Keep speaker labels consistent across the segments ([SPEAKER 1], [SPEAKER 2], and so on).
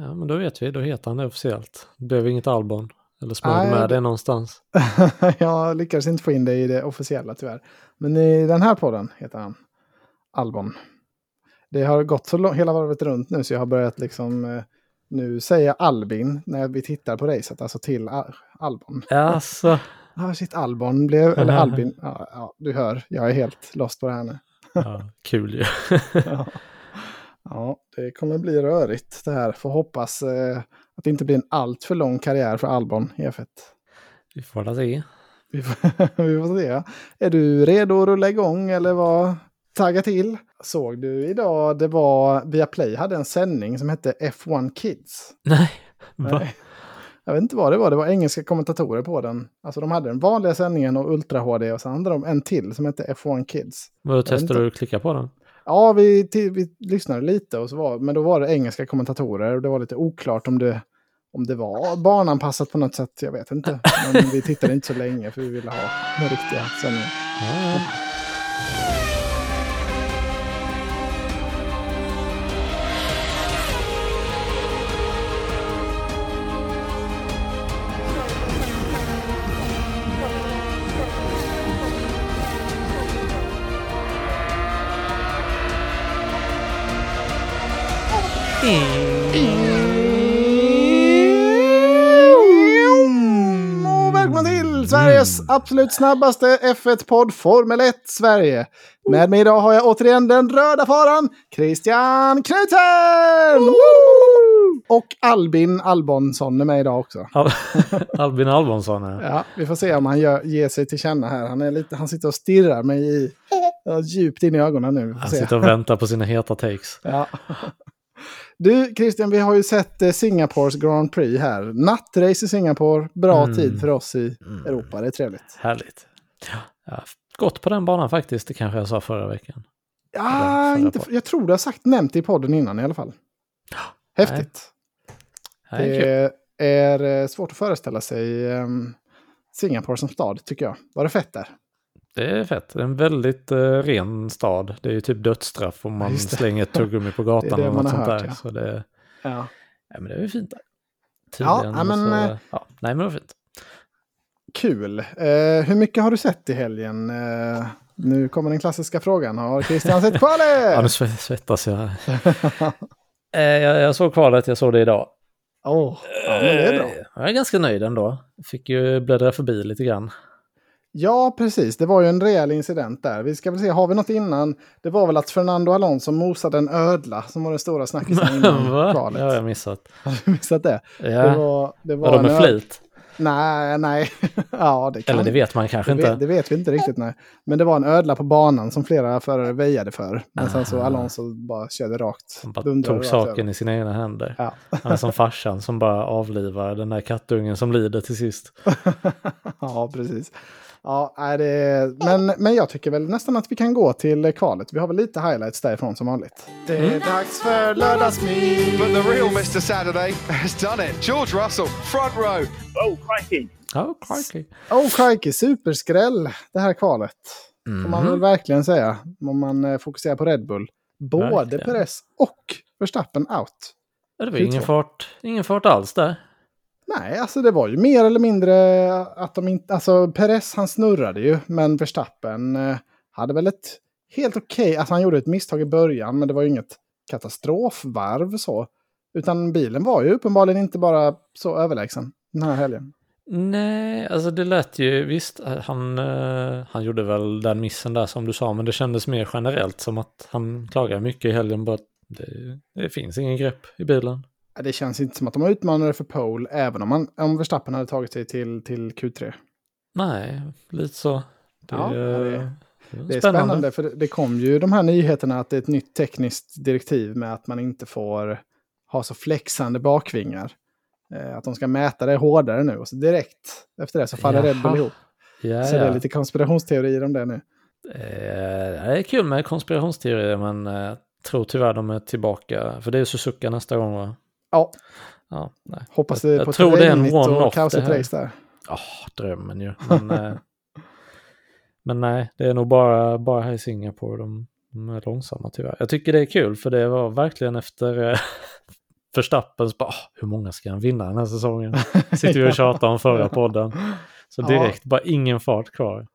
[SPEAKER 1] ja, men då vet vi. Då heter han det officiellt. Det blev inget Albon. Eller smög med
[SPEAKER 2] det-
[SPEAKER 1] någonstans.
[SPEAKER 2] jag lyckades inte få in det i det officiella tyvärr. Men i den här podden heter han Albon. Det har gått så långt, hela varvet runt nu så jag har börjat liksom eh, nu säga Albin när vi tittar på racet, alltså till Al- Albon.
[SPEAKER 1] Alltså,
[SPEAKER 2] Ja, shit, Albon blev, eller Albin. Ja, ja, du hör, jag är helt lost på det här nu.
[SPEAKER 1] ja, kul ju.
[SPEAKER 2] Ja. Ja, det kommer bli rörigt det här. Får hoppas eh, att det inte blir en allt för lång karriär för Albon i F1.
[SPEAKER 1] Vi får väl se.
[SPEAKER 2] Vi får, vi får se. Är du redo att rulla igång eller vad? Tagga till. Såg du idag, det var Viaplay hade en sändning som hette F1 Kids.
[SPEAKER 1] Nej?
[SPEAKER 2] Nej. Jag vet inte vad det var, det var engelska kommentatorer på den. Alltså de hade den vanliga sändningen och Ultra HD och sen hade de en till som hette F1 Kids.
[SPEAKER 1] Vadå, testade du att klicka på den?
[SPEAKER 2] Ja, vi, vi lyssnade lite, och så var, men då var det engelska kommentatorer och det var lite oklart om det, om det var barnanpassat på något sätt. Jag vet inte. Men vi tittade inte så länge för vi ville ha den riktiga sändningen. Mm. Absolut snabbaste F1-podd Formel 1 Sverige. Med mig idag har jag återigen den röda faran Christian Knutsen! Woo! Och Albin Albonsson är med idag också.
[SPEAKER 1] Al- Albin Albonsson här.
[SPEAKER 2] Ja, vi får se om han gör, ger sig till känna här. Han, är lite, han sitter och stirrar mig i, ja, djupt in i ögonen nu.
[SPEAKER 1] Han
[SPEAKER 2] se.
[SPEAKER 1] sitter och väntar på sina heta takes.
[SPEAKER 2] Ja. Du Christian, vi har ju sett eh, Singapores Grand Prix här. Nattrace i Singapore, bra
[SPEAKER 1] Mm.
[SPEAKER 2] tid för oss i
[SPEAKER 1] Mm.
[SPEAKER 2] Europa, det är trevligt.
[SPEAKER 1] Härligt. Ja, gått på den banan faktiskt, det kanske jag sa förra veckan.
[SPEAKER 2] Ja,
[SPEAKER 1] förra
[SPEAKER 2] inte, jag tror du har sagt nämnt det i podden innan i alla fall. Häftigt.
[SPEAKER 1] Det är.
[SPEAKER 2] Det är eh, svårt att föreställa sig ehm, Singapore som stad, tycker jag. Var det fett där?
[SPEAKER 1] Det är fett. En väldigt eh, ren stad. Det är ju typ dödsstraff om man slänger ett tuggummi på gatan
[SPEAKER 2] Det är det
[SPEAKER 1] eller
[SPEAKER 2] man
[SPEAKER 1] något
[SPEAKER 2] har
[SPEAKER 1] sånt
[SPEAKER 2] hört,
[SPEAKER 1] där.
[SPEAKER 2] ja.
[SPEAKER 1] Så det,
[SPEAKER 2] Ja.
[SPEAKER 1] ja, men det är ju fint där.
[SPEAKER 2] Ja,
[SPEAKER 1] Tydligen
[SPEAKER 2] ja, men,
[SPEAKER 1] så,
[SPEAKER 2] eh,
[SPEAKER 1] ja, nej men det var fint.
[SPEAKER 2] Kul. Eh, hur mycket har du sett i helgen? Eh, nu kommer den klassiska frågan. Har Christian sett
[SPEAKER 1] Ja,
[SPEAKER 2] kvalet?
[SPEAKER 1] nu sve- svettas jag. Eh, jag, jag såg kvalet, jag såg det idag.
[SPEAKER 2] Åh, ja, men det är bra.
[SPEAKER 1] Eh, Jag är ganska nöjd ändå. Fick ju bläddra förbi lite grann.
[SPEAKER 2] Ja, precis. Det var ju en rejäl incident där. Vi ska väl se, har vi något innan? Det var väl att Fernando Alonso mosade en ödla som var den stora snackisen innan
[SPEAKER 1] Va?
[SPEAKER 2] kvalet.
[SPEAKER 1] Det har jag missat.
[SPEAKER 2] Har du missat det?
[SPEAKER 1] Ja.
[SPEAKER 2] Det var, det var
[SPEAKER 1] Vadå
[SPEAKER 2] en
[SPEAKER 1] med flit?
[SPEAKER 2] Nej, nej. ja, det kan
[SPEAKER 1] Eller det vet man kanske
[SPEAKER 2] det
[SPEAKER 1] inte.
[SPEAKER 2] vet, det vet vi inte riktigt. Nej. Men det var en ödla på banan som flera förare väjade för. Men sen så. Alonso bara körde rakt.
[SPEAKER 1] Som bara tog saken i sina egna händer.
[SPEAKER 2] Ja.
[SPEAKER 1] Han är som farsan som bara avlivar den där kattungen som lider till sist.
[SPEAKER 2] ja, precis. Ja, nej, det är, men, men jag tycker väl nästan att vi kan gå till kvalet. Vi har väl lite highlights därifrån som vanligt. Det är dags för lördagsmys.
[SPEAKER 3] But the real Mr. Saturday has done it. George Russell, front row.
[SPEAKER 4] Oh, crikey.
[SPEAKER 1] Ja, crikey.
[SPEAKER 2] Oh, crikey, superskräll det här kvalet. Får man väl verkligen säga. Om man eh, fokuserar på Red Bull. Både
[SPEAKER 1] Verkligen.
[SPEAKER 2] Perez och Verstappen out.
[SPEAKER 1] Det var ingen fart, ingen fart alls där.
[SPEAKER 2] Nej, alltså det var ju mer eller mindre att de inte... Alltså Perez han snurrade ju, men Verstappen eh, hade väl ett helt okej... alltså han gjorde ett misstag i början, men det var ju inget katastrofvarv så. Utan bilen var ju uppenbarligen inte bara så överlägsen den här helgen.
[SPEAKER 1] Nej, alltså det lät ju, visst, eh, han, eh, han gjorde väl den missen där som du sa, men det kändes mer generellt som att han klagade mycket i helgen, bara att det, det finns ingen grepp i bilen.
[SPEAKER 2] Det känns inte som att de har utmanare för pole, även om, man, om Verstappen hade tagit sig till, till Q3.
[SPEAKER 1] Nej, lite så. Det,
[SPEAKER 2] Ja, ja, det-
[SPEAKER 1] det,
[SPEAKER 2] Det är spännande, för det- det kom ju de här nyheterna att det är ett nytt tekniskt direktiv med att man inte får ha så flexande bakvingar. Eh, att de ska mäta det hårdare nu och så direkt efter det så faller Red Bull ihop.
[SPEAKER 1] Ja,
[SPEAKER 2] Så det är lite konspirationsteorier om det nu.
[SPEAKER 1] Eh, det är kul med konspirationsteorier, men eh, tror tyvärr de är tillbaka, för det är Suzuka nästa gång va?
[SPEAKER 2] Ja,
[SPEAKER 1] Ja, nej.
[SPEAKER 2] hoppas det
[SPEAKER 1] Jag-
[SPEAKER 2] är
[SPEAKER 1] jag
[SPEAKER 2] på
[SPEAKER 1] tror det är en one-off det här.
[SPEAKER 2] race där.
[SPEAKER 1] Ja, drömmen ju. Men, eh, men nej, det är nog bara, bara här i Singapore de, de är långsamma tyvärr. Jag tycker det är kul för det var verkligen efter, eh, Verstappen, så bara, "Ah, hur många ska han vinna den här säsongen? Sitter vi och tjatar om förra podden. Så
[SPEAKER 2] Ja.
[SPEAKER 1] direkt, bara ingen fart kvar.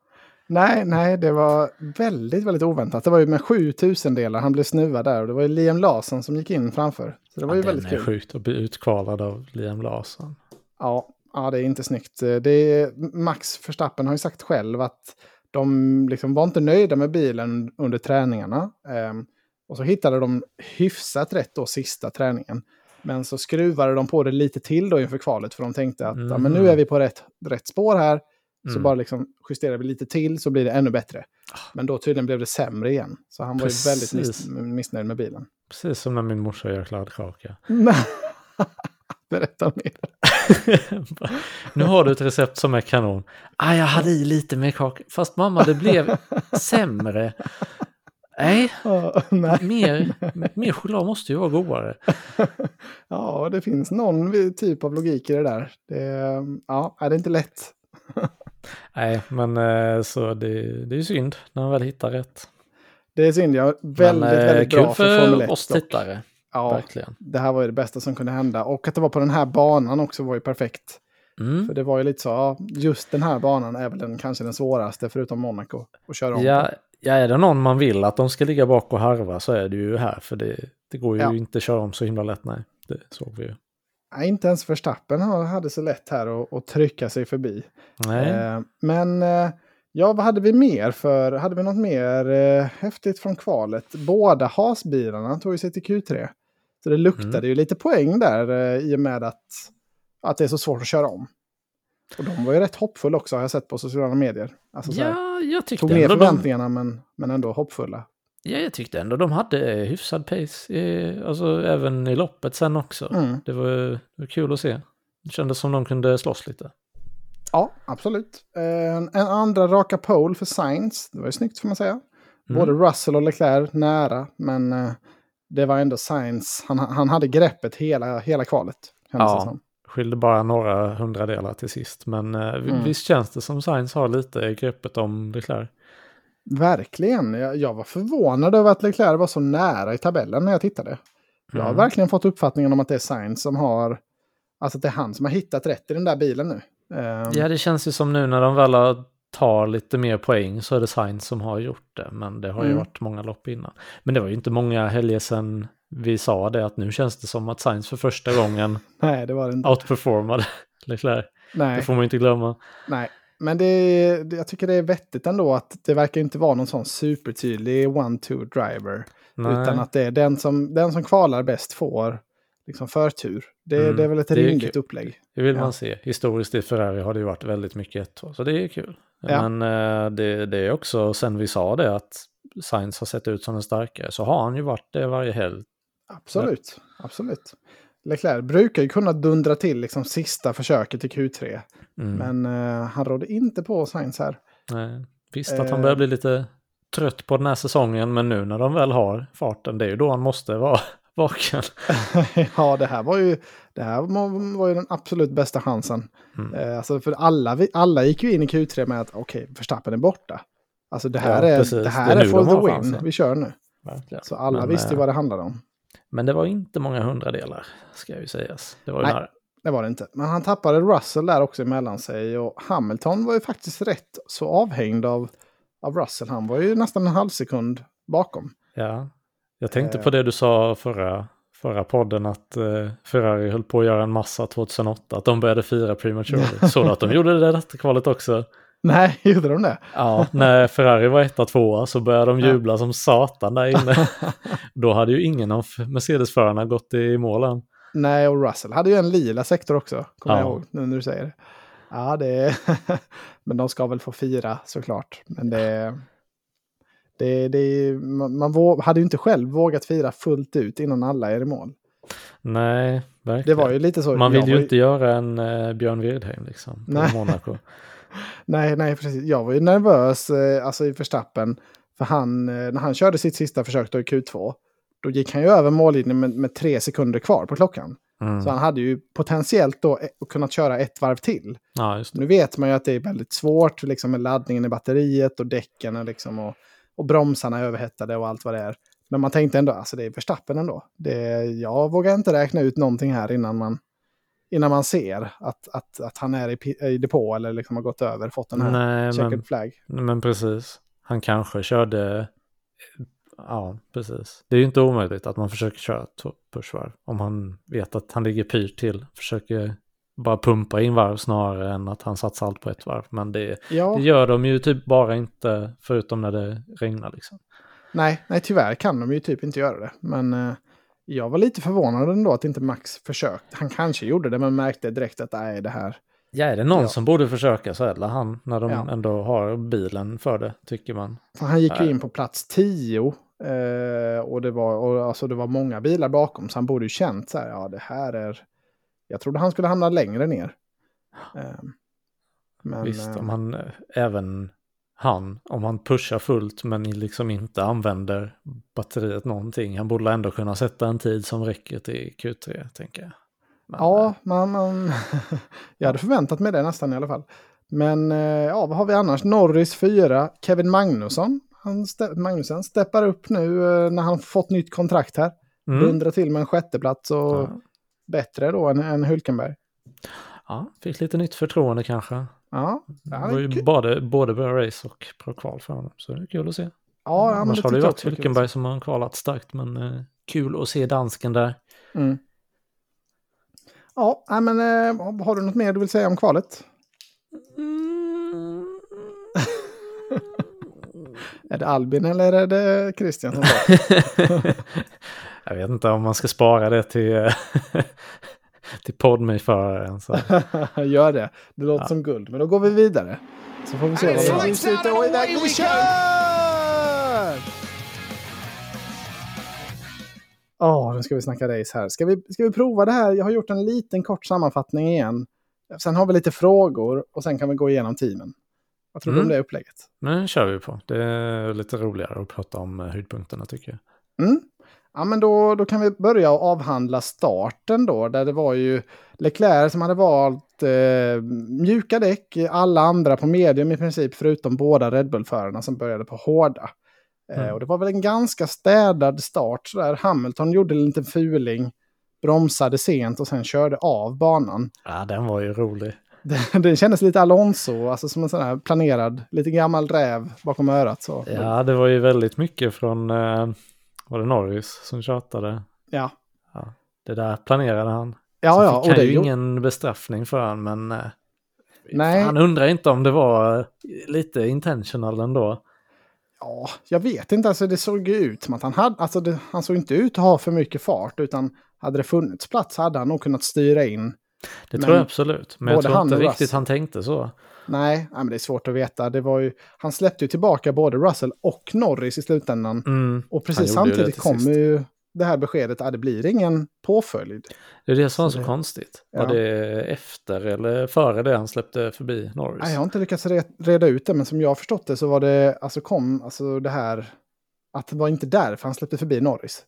[SPEAKER 2] Nej, nej, det var väldigt, väldigt oväntat. Det var ju med sju tusendelar han blev snuvad där och det var ju Liam Larsson som gick in framför. Så det var ju
[SPEAKER 1] Ja,
[SPEAKER 2] väldigt
[SPEAKER 1] den är
[SPEAKER 2] kul.
[SPEAKER 1] sjukt att bli utkvalad av Liam Larsson.
[SPEAKER 2] Ja, ja, det är inte snyggt. Det är, Max Verstappen har ju sagt själv att de liksom var inte nöjda med bilen under träningarna. Ehm, och så hittade de hyfsat rätt då sista träningen. Men så skruvade de på det lite till då inför kvalet för de tänkte att ja, men nu
[SPEAKER 1] Mhm.
[SPEAKER 2] är vi på rätt, rätt spår här. Så
[SPEAKER 1] Mm.
[SPEAKER 2] bara liksom justerar vi lite till så blir det ännu bättre. Men då tydligen blev det sämre igen. Så han var ju väldigt miss,
[SPEAKER 1] Precis.
[SPEAKER 2] missnöjd med bilen.
[SPEAKER 1] Precis som när min morsa gör kladdkaka.
[SPEAKER 2] Berätta mer.
[SPEAKER 1] nu har du ett recept som är kanon. Ah, jag hade i lite mer kaka. Fast mamma, det blev sämre. Nej,
[SPEAKER 2] Ja, nej.
[SPEAKER 1] mer, mer choklad måste ju vara godare.
[SPEAKER 2] Ja, det finns någon typ av logik i det där. Det, ja, det är inte lätt.
[SPEAKER 1] Nej, men eh, så det, det är ju synd när man väl hittar rätt.
[SPEAKER 2] Det är synd, ja. Väldigt,
[SPEAKER 1] men, eh,
[SPEAKER 2] väldigt
[SPEAKER 1] kul
[SPEAKER 2] bra för, Formel 1.
[SPEAKER 1] oss
[SPEAKER 2] dock.
[SPEAKER 1] tittare.
[SPEAKER 2] Ja,
[SPEAKER 1] Verkligen.
[SPEAKER 2] det här var ju det bästa som kunde hända. Och att det var på den här banan också var ju perfekt.
[SPEAKER 1] Mm.
[SPEAKER 2] För det var ju lite så, ja, just den här banan är väl den, kanske den svåraste förutom Monaco att köra om
[SPEAKER 1] Ja,
[SPEAKER 2] på.
[SPEAKER 1] ja, är det någon man vill att de ska ligga bak och harva så är det ju här. För det, det går ju
[SPEAKER 2] Ja.
[SPEAKER 1] inte att köra om så himla lätt, nej. Det såg vi ju.
[SPEAKER 2] Nej, inte ens Verstappen hade så lätt här att, trycka sig förbi. Eh, men eh, ja, vad hade vi mer för? Hade vi något mer eh, häftigt från kvalet? Båda hasbilarna tog ju sig till Q3. Så det luktade
[SPEAKER 1] Mm.
[SPEAKER 2] ju lite poäng där eh, i och med att, att det är så svårt att köra om. Och de var ju rätt hoppfulla också har jag sett på sociala medier. Alltså,
[SPEAKER 1] ja, jag tyckte
[SPEAKER 2] tog ner
[SPEAKER 1] de,
[SPEAKER 2] förväntningarna men, men ändå hoppfulla.
[SPEAKER 1] Ja, jag tyckte ändå de hade hyfsad pace. I, alltså även i loppet sen också.
[SPEAKER 2] Mm.
[SPEAKER 1] Det, var, det var kul att se. Det kändes som de kunde slåss lite.
[SPEAKER 2] Ja, absolut. Eh, en andra raka pole för Sainz. Det var ju snyggt får man säga.
[SPEAKER 1] Mm.
[SPEAKER 2] Både Russell och Leclerc nära, men eh, det var ändå Sainz. Han, han hade greppet hela, hela kvalet.
[SPEAKER 1] Ja. Skilde bara några hundradelar till sist. Men eh,
[SPEAKER 2] Mm.
[SPEAKER 1] visst känns det som Sainz har lite greppet om Leclerc.
[SPEAKER 2] Verkligen. Jag, jag var förvånad över att Leclerc var så nära i tabellen när jag tittade. Jag har
[SPEAKER 1] Mm.
[SPEAKER 2] verkligen fått uppfattningen om att det är Sainz som har... Alltså att det är han som har hittat rätt i den där bilen nu. Eh,
[SPEAKER 1] Ja, det känns ju som nu när de väl tar lite mer poäng så är det Sainz som har gjort det. Men det har ju
[SPEAKER 2] Mm.
[SPEAKER 1] varit många lopp innan. Men det var ju inte många helger sedan vi sa det att nu känns det som att Sainz för första gången
[SPEAKER 2] Nej, det var det inte.
[SPEAKER 1] outperformade Leclerc. Det
[SPEAKER 2] Nej,
[SPEAKER 1] får man ju inte glömma.
[SPEAKER 2] nej. Men det, jag tycker det är vettigt ändå att det verkar inte vara någon sån supertydlig one-two driver.
[SPEAKER 1] Nej.
[SPEAKER 2] Utan att det är den som, den som kvalar bäst får liksom förtur. Det,
[SPEAKER 1] Mm,
[SPEAKER 2] det är väl ett
[SPEAKER 1] det
[SPEAKER 2] rimligt upplägg.
[SPEAKER 1] Det vill
[SPEAKER 2] Ja.
[SPEAKER 1] man se. Historiskt i Ferrari har det ju varit väldigt mycket ett så det är kul.
[SPEAKER 2] Ja.
[SPEAKER 1] Men eh, det, det är också, sen vi sa det, att Sainz har sett ut som en starkare, så har han ju varit det varje helg.
[SPEAKER 2] Absolut, absolut. Leclerc brukar ju kunna dundra till liksom sista försöket i Q3.
[SPEAKER 1] Mm.
[SPEAKER 2] Men eh, han rådde inte på Sainz här.
[SPEAKER 1] Nej, Visst att han
[SPEAKER 2] Eh.
[SPEAKER 1] börjar bli lite trött på den här säsongen, men nu när de väl har farten, det är ju då han måste vara vaken.
[SPEAKER 2] ja, det här var ju, det här var ju den absolut bästa chansen.
[SPEAKER 1] Mm.
[SPEAKER 2] Eh, alltså för alla, alla gick ju in i Q3 med att okej, Verstappen är borta. Alltså det här
[SPEAKER 1] Ja,
[SPEAKER 2] är,
[SPEAKER 1] precis.
[SPEAKER 2] det
[SPEAKER 1] Det
[SPEAKER 2] här
[SPEAKER 1] är
[SPEAKER 2] är,
[SPEAKER 1] nu
[SPEAKER 2] for the win.
[SPEAKER 1] chansen.
[SPEAKER 2] Vi kör nu.
[SPEAKER 1] Verkligen.
[SPEAKER 2] Så alla
[SPEAKER 1] Men,
[SPEAKER 2] visste ju vad det handlade om.
[SPEAKER 1] Men det var inte många hundradelar, ska ju sägas. Det var ju
[SPEAKER 2] Nej.
[SPEAKER 1] nära.
[SPEAKER 2] Det var det inte. Men han tappade Russell där också emellan sig. Och Hamilton var ju faktiskt rätt så avhängd av, av Russell. Han var ju nästan en halv sekund bakom.
[SPEAKER 1] Ja, jag tänkte
[SPEAKER 2] Eh.
[SPEAKER 1] på det du sa förra, förra podden att eh, Ferrari höll på att göra en massa 2008, att de började fira prematurely. Så att de gjorde det detta kvalet också.
[SPEAKER 2] Nej, gjorde de det?
[SPEAKER 1] Ja, när Ferrari var etta, tvåa så började de
[SPEAKER 2] Ja.
[SPEAKER 1] jubla som satan där inne. Då hade ju ingen av Mercedes-förarna gått i mål än.
[SPEAKER 2] Nej, och Russell hade ju en lila sektor också. Kommer
[SPEAKER 1] Ja.
[SPEAKER 2] jag ihåg nu när du säger det. Ja, det är... Men de ska väl få fira såklart. Men det... Det, det, man vå- hade ju inte själv vågat fira fullt ut innan alla är i mål.
[SPEAKER 1] Nej,
[SPEAKER 2] Det
[SPEAKER 1] verkligen.
[SPEAKER 2] var ju lite så.
[SPEAKER 1] Man vill ju
[SPEAKER 2] var
[SPEAKER 1] inte göra en eh, Björn Wirdheim liksom, på
[SPEAKER 2] Nej.
[SPEAKER 1] Monaco.
[SPEAKER 2] Nej, nej, precis. Jag var ju nervös eh, alltså i Verstappen. För han, eh, när han körde sitt sista försök då i Q2, då gick han ju över mållinjen med, med tre sekunder kvar på klockan.
[SPEAKER 1] Mm.
[SPEAKER 2] Så han hade ju potentiellt då eh, kunnat köra ett varv till.
[SPEAKER 1] Ja.
[SPEAKER 2] Nu vet man ju att det är väldigt svårt liksom, med laddningen i batteriet och däcken och, liksom, och, och bromsarna är överhettade och allt vad det är. Men man tänkte ändå, alltså det är Verstappen ändå. Det, jag vågar inte räkna ut någonting här innan man, innan man ser att, att, att han är i, i depå eller liksom har gått över, fått den här
[SPEAKER 1] Nej,
[SPEAKER 2] checkered
[SPEAKER 1] men,
[SPEAKER 2] flag.
[SPEAKER 1] men precis. Han kanske körde... Ja, precis. Det är ju inte omöjligt att man försöker köra två pushvarv. Om han vet att han ligger pyrt till. Försöker bara pumpa in varv snarare än att han satsar allt på ett varv. Men det,
[SPEAKER 2] Ja,
[SPEAKER 1] det gör de ju typ bara inte förutom när det regnar liksom.
[SPEAKER 2] nej, nej, tyvärr kan de ju typ inte göra det. Men eh, jag var lite förvånad ändå att inte Max försökte. Han kanske gjorde det, men märkte direkt att nej, det här...
[SPEAKER 1] Ja, är det någon
[SPEAKER 2] Ja.
[SPEAKER 1] som borde försöka så är det han. När de
[SPEAKER 2] Ja.
[SPEAKER 1] ändå har bilen för det, tycker man.
[SPEAKER 2] För han gick ju in på plats 10 eh, och, det var, och alltså det var många bilar bakom så han borde ju känt så här, ja det här är... Jag trodde han skulle hamna längre ner. Eh, men
[SPEAKER 1] Visst,
[SPEAKER 2] eh,
[SPEAKER 1] om han, eh, även han, om han pushar fullt men liksom inte använder batteriet någonting. Han borde ändå kunna sätta en tid som räcker till Q3, tänker jag. Men,
[SPEAKER 2] ja,
[SPEAKER 1] eh,
[SPEAKER 2] man, man, jag hade förväntat mig det nästan i alla fall. Men eh, ja, vad har vi annars? Norris 4, Kevin Magnusson. Han Magnussen steppar upp nu eh, när han fått nytt kontrakt här.
[SPEAKER 1] mm,
[SPEAKER 2] Dundrar till med en sjätteplats och
[SPEAKER 1] ja,
[SPEAKER 2] bättre då än, än Hulkenberg.
[SPEAKER 1] ja, fick lite nytt förtroende kanske.
[SPEAKER 2] Ja,
[SPEAKER 1] Det var ju både, både bra race och bra kval för honom. Så det är kul att se.
[SPEAKER 2] ja, ja men
[SPEAKER 1] Annars har det ju varit. Hulkenberg som har kvalat starkt, men eh, kul att se dansken där.
[SPEAKER 2] Mm. Ja, men eh, har du något mer du vill säga om kvalet?
[SPEAKER 1] Mm.
[SPEAKER 2] Är det Albin eller är det Christian som
[SPEAKER 1] jag vet inte om man ska spara det till, eh, till podmejföraren. Så.
[SPEAKER 2] Gör det. Det låter
[SPEAKER 1] Ja.
[SPEAKER 2] som guld. Men då går vi vidare. Så får vi se vad vi
[SPEAKER 3] out and away we
[SPEAKER 2] kör! Ja, nu ska vi snacka race här. Ska vi, ska vi prova det här? Jag har gjort en liten kort sammanfattning igen. Sen har vi lite frågor och sen kan vi gå igenom teamen. Vad tror du om
[SPEAKER 1] Mm.
[SPEAKER 2] det upplägget?
[SPEAKER 1] Men kör vi på. Det är lite roligare att prata om eh, höjdpunkterna tycker jag.
[SPEAKER 2] Mm. Ja, men då, då kan vi börja och avhandla starten då, där det var ju Leclerc som hade valt eh, mjuka däck, alla andra på medium i princip, förutom båda Red Bull-förarna som började på hårda. Eh,
[SPEAKER 1] Mm.
[SPEAKER 2] och det var väl en ganska städad start sådär. Hamilton gjorde en liten fuling, bromsade sent och sen körde av banan.
[SPEAKER 1] Ja, den var ju rolig.
[SPEAKER 2] Det, det kändes lite Alonso, alltså som en sån här planerad, lite gammal räv bakom örat. Så.
[SPEAKER 1] Ja, det var ju väldigt mycket från, eh, var det Norris som tjatade?
[SPEAKER 2] ja.
[SPEAKER 1] Det där planerade han.
[SPEAKER 2] Ja,
[SPEAKER 1] Så
[SPEAKER 2] ja,
[SPEAKER 1] fick
[SPEAKER 2] och
[SPEAKER 1] han
[SPEAKER 2] det
[SPEAKER 1] ju ingen bestraffning för han, men eh,
[SPEAKER 2] Nej.
[SPEAKER 1] han undrar inte om det var eh, lite intentional ändå.
[SPEAKER 2] Ja, jag vet inte. Alltså det såg ju ut som att han hade... Alltså det, han såg inte ut att ha för mycket fart. Utan hade det funnits plats hade han nog kunnat styra in.
[SPEAKER 1] Det
[SPEAKER 2] Men
[SPEAKER 1] tror jag absolut. Men jag tror inte riktigt han tänkte så.
[SPEAKER 2] Nej, men det är svårt att veta. Det var ju, han släppte ju tillbaka både Russell och Norris i slutändan.
[SPEAKER 1] Mm.
[SPEAKER 2] Och precis samtidigt kommer
[SPEAKER 1] sist.
[SPEAKER 2] ju det här beskedet att det blir ingen påföljd.
[SPEAKER 1] Det är det som var
[SPEAKER 2] Så
[SPEAKER 1] så
[SPEAKER 2] det-
[SPEAKER 1] konstigt.
[SPEAKER 2] Ja.
[SPEAKER 1] Var det efter eller före det han släppte förbi Norris?
[SPEAKER 2] Nej, jag har inte lyckats re- reda ut det, men som jag har förstått det så var det, alltså kom, alltså det här, att det var inte därför han släppte förbi Norris.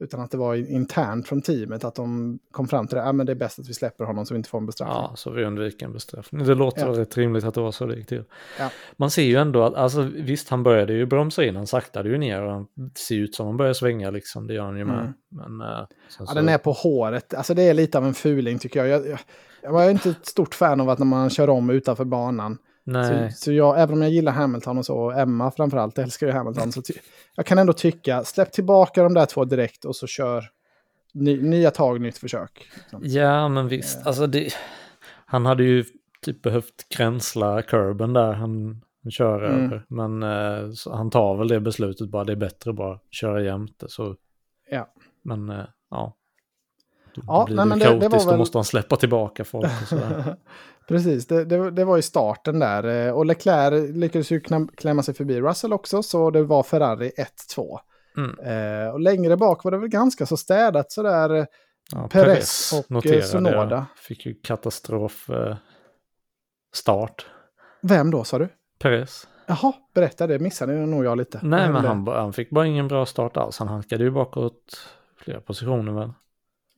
[SPEAKER 2] Utan att det var internt från teamet, att de kom fram till det, ah, men det är bäst att vi släpper honom så vi inte får en bestraffning.
[SPEAKER 1] Ja, så vi undviker en bestraffning. Det låter
[SPEAKER 2] Ja.
[SPEAKER 1] rätt rimligt att det var så det gick till.
[SPEAKER 2] Ja.
[SPEAKER 1] Man ser ju ändå att, alltså visst han började ju bromsa in, han saktade ju ner och han ser ut som han börjar svänga liksom, det gör han ju med.
[SPEAKER 2] Mm.
[SPEAKER 1] Men, eh, sen
[SPEAKER 2] Ja,
[SPEAKER 1] så,
[SPEAKER 2] den är på håret, alltså det är lite av en fuling tycker jag. Jag, jag, jag var inte ett stort fan av att när man kör om utanför banan.
[SPEAKER 1] Nej,
[SPEAKER 2] Så, så jag, även om jag gillar Hamilton och så, och Emma framförallt älskar ju Hamilton, så jag kan ändå tycka, släpp tillbaka de där två direkt och så kör ny, nya tag, nytt försök. Liksom.
[SPEAKER 1] ja men visst, alltså det, han hade ju typ behövt gränsla kurben där han, han kör
[SPEAKER 2] Mm.
[SPEAKER 1] över. Men eh, han tar väl det beslutet bara, det är bättre att bara köra jämte. Så,
[SPEAKER 2] Ja.
[SPEAKER 1] men eh, ja. Då
[SPEAKER 2] Ja,
[SPEAKER 1] blir
[SPEAKER 2] nej,
[SPEAKER 1] det
[SPEAKER 2] men
[SPEAKER 1] ju
[SPEAKER 2] det- det
[SPEAKER 1] kaotiskt,
[SPEAKER 2] var väl-
[SPEAKER 1] då måste han släppa tillbaka folk.
[SPEAKER 2] Precis, det, det, det var ju starten där. eh, Och Leclerc lyckades ju klämma sig förbi Russell också, så det var Ferrari 1-2.
[SPEAKER 1] Mm.
[SPEAKER 2] Eh, och längre bak var det väl ganska så städat sådär. eh,
[SPEAKER 1] Ja,
[SPEAKER 2] Perez och, eh,
[SPEAKER 1] noterade
[SPEAKER 2] Sonoda.
[SPEAKER 1] Fick ju katastrof eh, start.
[SPEAKER 2] Vem då sa du?
[SPEAKER 1] Perez.
[SPEAKER 2] Jaha, berätta det, missade nog jag lite.
[SPEAKER 1] Nej, men han, han fick bara ingen bra start alls. Han halkade ju bakåt flera positioner väl.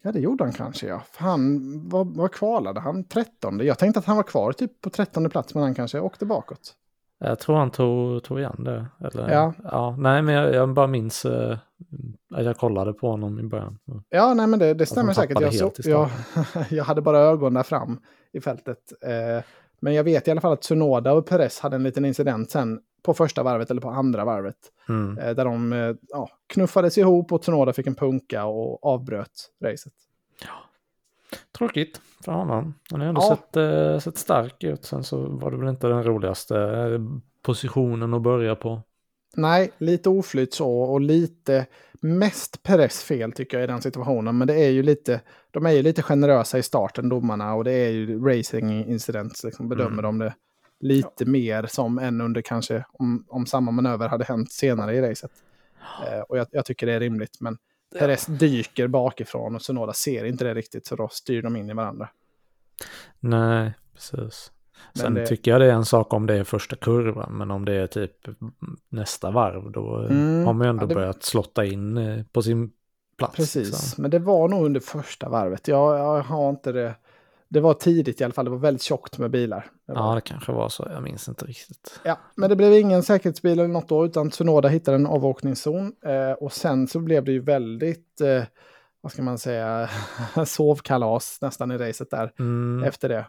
[SPEAKER 2] Ja, det gjorde han kanske ja. För han, vad, vad kvalade han? 13? Jag tänkte att han var kvar typ på 13 plats, men han kanske åkte bakåt.
[SPEAKER 1] Jag tror han tog, tog igen det. Eller,
[SPEAKER 2] Ja.
[SPEAKER 1] ja. Nej, men jag, jag bara minns, eh, mm, jag kollade på honom i början.
[SPEAKER 2] Ja, nej men det, det stämmer säkert. Jag, så, jag, jag hade bara ögon där fram i fältet. Eh, men jag vet i alla fall att Tsunoda och Perez hade en liten incident sen på första varvet eller på andra varvet.
[SPEAKER 1] Mm.
[SPEAKER 2] Eh, där de eh, ja, knuffades ihop och Tsunoda fick en punka och avbröt racet.
[SPEAKER 1] Tråkigt för honom. Han har ändå
[SPEAKER 2] Ja.
[SPEAKER 1] sett, eh, sett stark ut. Sen så var det väl inte den roligaste eh, positionen att börja på.
[SPEAKER 2] Nej, lite oflyt så och lite mest Perez fel tycker jag i den situationen. Men det är ju lite, de är ju lite generösa i starten domarna och det är ju racing incidents, liksom bedömer
[SPEAKER 1] Mm.
[SPEAKER 2] de det lite mer som än under kanske om, om samma manöver hade hänt senare i racet. Eh, och jag, jag tycker det är rimligt. Men Perez dyker bakifrån och Sonoda ser inte det riktigt så då styr de in i varandra.
[SPEAKER 1] Nej, precis.
[SPEAKER 2] Men
[SPEAKER 1] Sen
[SPEAKER 2] det-
[SPEAKER 1] tycker jag det är en sak om det är första kurvan, men om det är typ nästa varv, då
[SPEAKER 2] Mm,
[SPEAKER 1] har man ju ändå
[SPEAKER 2] ja, det-
[SPEAKER 1] börjat slotta in eh, på sin plats.
[SPEAKER 2] Precis,
[SPEAKER 1] liksom.
[SPEAKER 2] men det var nog under första varvet. Jag, jag har inte det. Det var tidigt i alla fall, det var väldigt tjockt med bilar. Det
[SPEAKER 1] Ja, det kanske var så, jag minns inte riktigt.
[SPEAKER 2] Ja, men det blev ingen säkerhetsbil eller något då, utan Tsunoda hittade en avåkningszon. Eh, och sen så blev det ju väldigt, eh, vad ska man säga, sovkalas nästan i racet där
[SPEAKER 1] Mm.
[SPEAKER 2] efter det.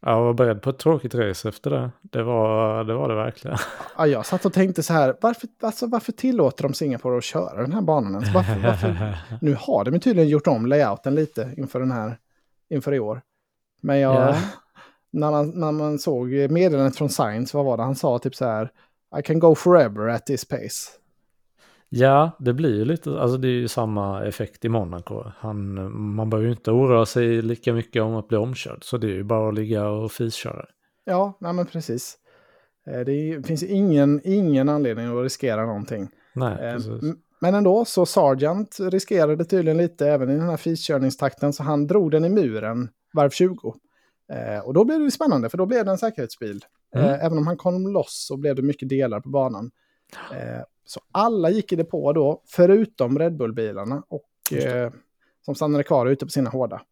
[SPEAKER 1] Jag var beredd på ett tråkigt race efter det. Det var det, var det verkligen.
[SPEAKER 2] Ja, jag satt och tänkte så här, varför, alltså, varför tillåter de Singapore att köra den här banan ens? Varför, varför? Nu har de tydligen gjort om layouten lite inför den här, inför i år. Men jag,
[SPEAKER 1] Ja.
[SPEAKER 2] när, man, när man såg meddelandet från Science, vad var det han sa? Typ så här, I can go forever at this pace.
[SPEAKER 1] Ja, det blir ju lite, alltså det är ju samma effekt i Monaco. Han, man behöver ju inte oroa sig lika mycket om att bli omkörd, så det är ju bara att ligga och fisköra.
[SPEAKER 2] Ja, nej men precis. Eh, Det är- finns ingen, ingen anledning att riskera någonting.
[SPEAKER 1] Nej,
[SPEAKER 2] Eh,
[SPEAKER 1] precis.
[SPEAKER 2] Men ändå, så Sargent riskerade tydligen lite även i den här fiskörningstakten, så han drog den i muren varv 20. Eh, och då blev det spännande, för då blev det en säkerhetsbil.
[SPEAKER 1] Mm.
[SPEAKER 2] Även om han kom loss så blev det mycket delar på banan. Eh, så alla gick i depå då, förutom Red Bull-bilarna, och,
[SPEAKER 1] det.
[SPEAKER 2] eh, som stannade kvar ute på sina hårda.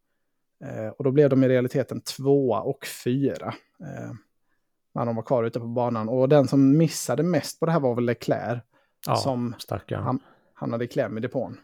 [SPEAKER 2] Eh, och då blev de i realiteten tvåa och fyra. Eh, när de var kvar ute på banan. Och den som missade mest på det här var väl Leclerc.
[SPEAKER 1] Ja,
[SPEAKER 2] som
[SPEAKER 1] stackarn.
[SPEAKER 2] han- hamnade i kläm i depån.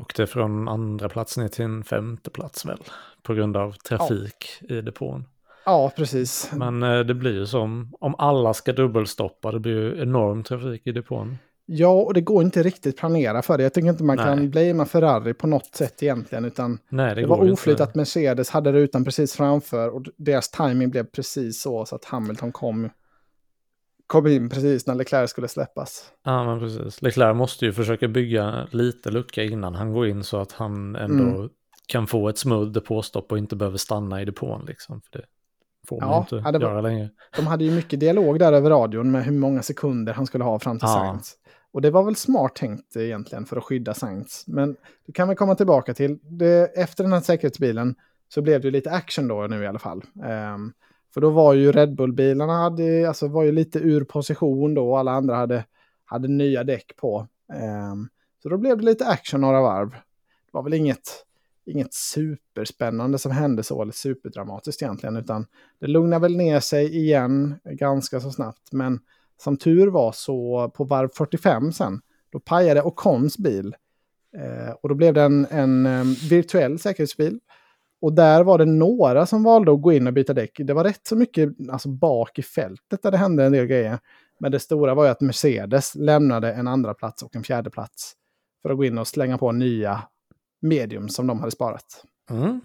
[SPEAKER 1] Åkte från andra plats ner till en femte plats väl. På grund av trafik i depån.
[SPEAKER 2] Ja, precis.
[SPEAKER 1] Men eh, det blir ju som, om alla ska dubbelstoppa, det blir ju enorm trafik i depån.
[SPEAKER 2] Ja, och det går inte riktigt planera för det. Jag tycker inte man
[SPEAKER 1] Nej.
[SPEAKER 2] kan blamea Ferrari på något sätt egentligen, utan
[SPEAKER 1] Nej, det,
[SPEAKER 2] det, var oflyt att Mercedes hade rutan precis framför och deras timing blev precis så, så att Hamilton kom, kom in precis när Leclerc skulle släppas.
[SPEAKER 1] Ja, men precis. Leclerc måste ju försöka bygga lite lucka innan han går in så att han ändå
[SPEAKER 2] Mm.
[SPEAKER 1] kan få ett smudd depåstopp och inte behöver stanna i depån liksom. För det får man
[SPEAKER 2] Ja,
[SPEAKER 1] inte
[SPEAKER 2] ja, det var-
[SPEAKER 1] göra längre.
[SPEAKER 2] De hade ju mycket dialog där över radion med hur många sekunder han skulle ha fram till
[SPEAKER 1] Ja.
[SPEAKER 2] Sainz. Och det var väl smart tänkt egentligen för att skydda Sainz. Men det kan vi komma tillbaka till. Det, efter den här säkerhetsbilen så blev det ju lite action då nu i alla fall. Ehm, för då var ju Red Bull-bilarna hade, alltså, var ju lite ur position då alla andra hade, hade nya däck på. Ehm, så då blev det lite action några varv. Det var väl inget, inget superspännande som hände så, eller superdramatiskt egentligen, utan det lugnar väl ner sig igen ganska så snabbt. Men som tur var så på varv 45 sen, då pajade Ocons bil. Eh, och då blev det en, en eh, virtuell säkerhetsbil. Och där var det några som valde att gå in och byta däck. Det var rätt så mycket alltså, bak i fältet där det hände en del grejer. Men det stora var ju att Mercedes lämnade en andra plats och en fjärde plats för att gå in och slänga på nya medium som de hade sparat.
[SPEAKER 1] Mm.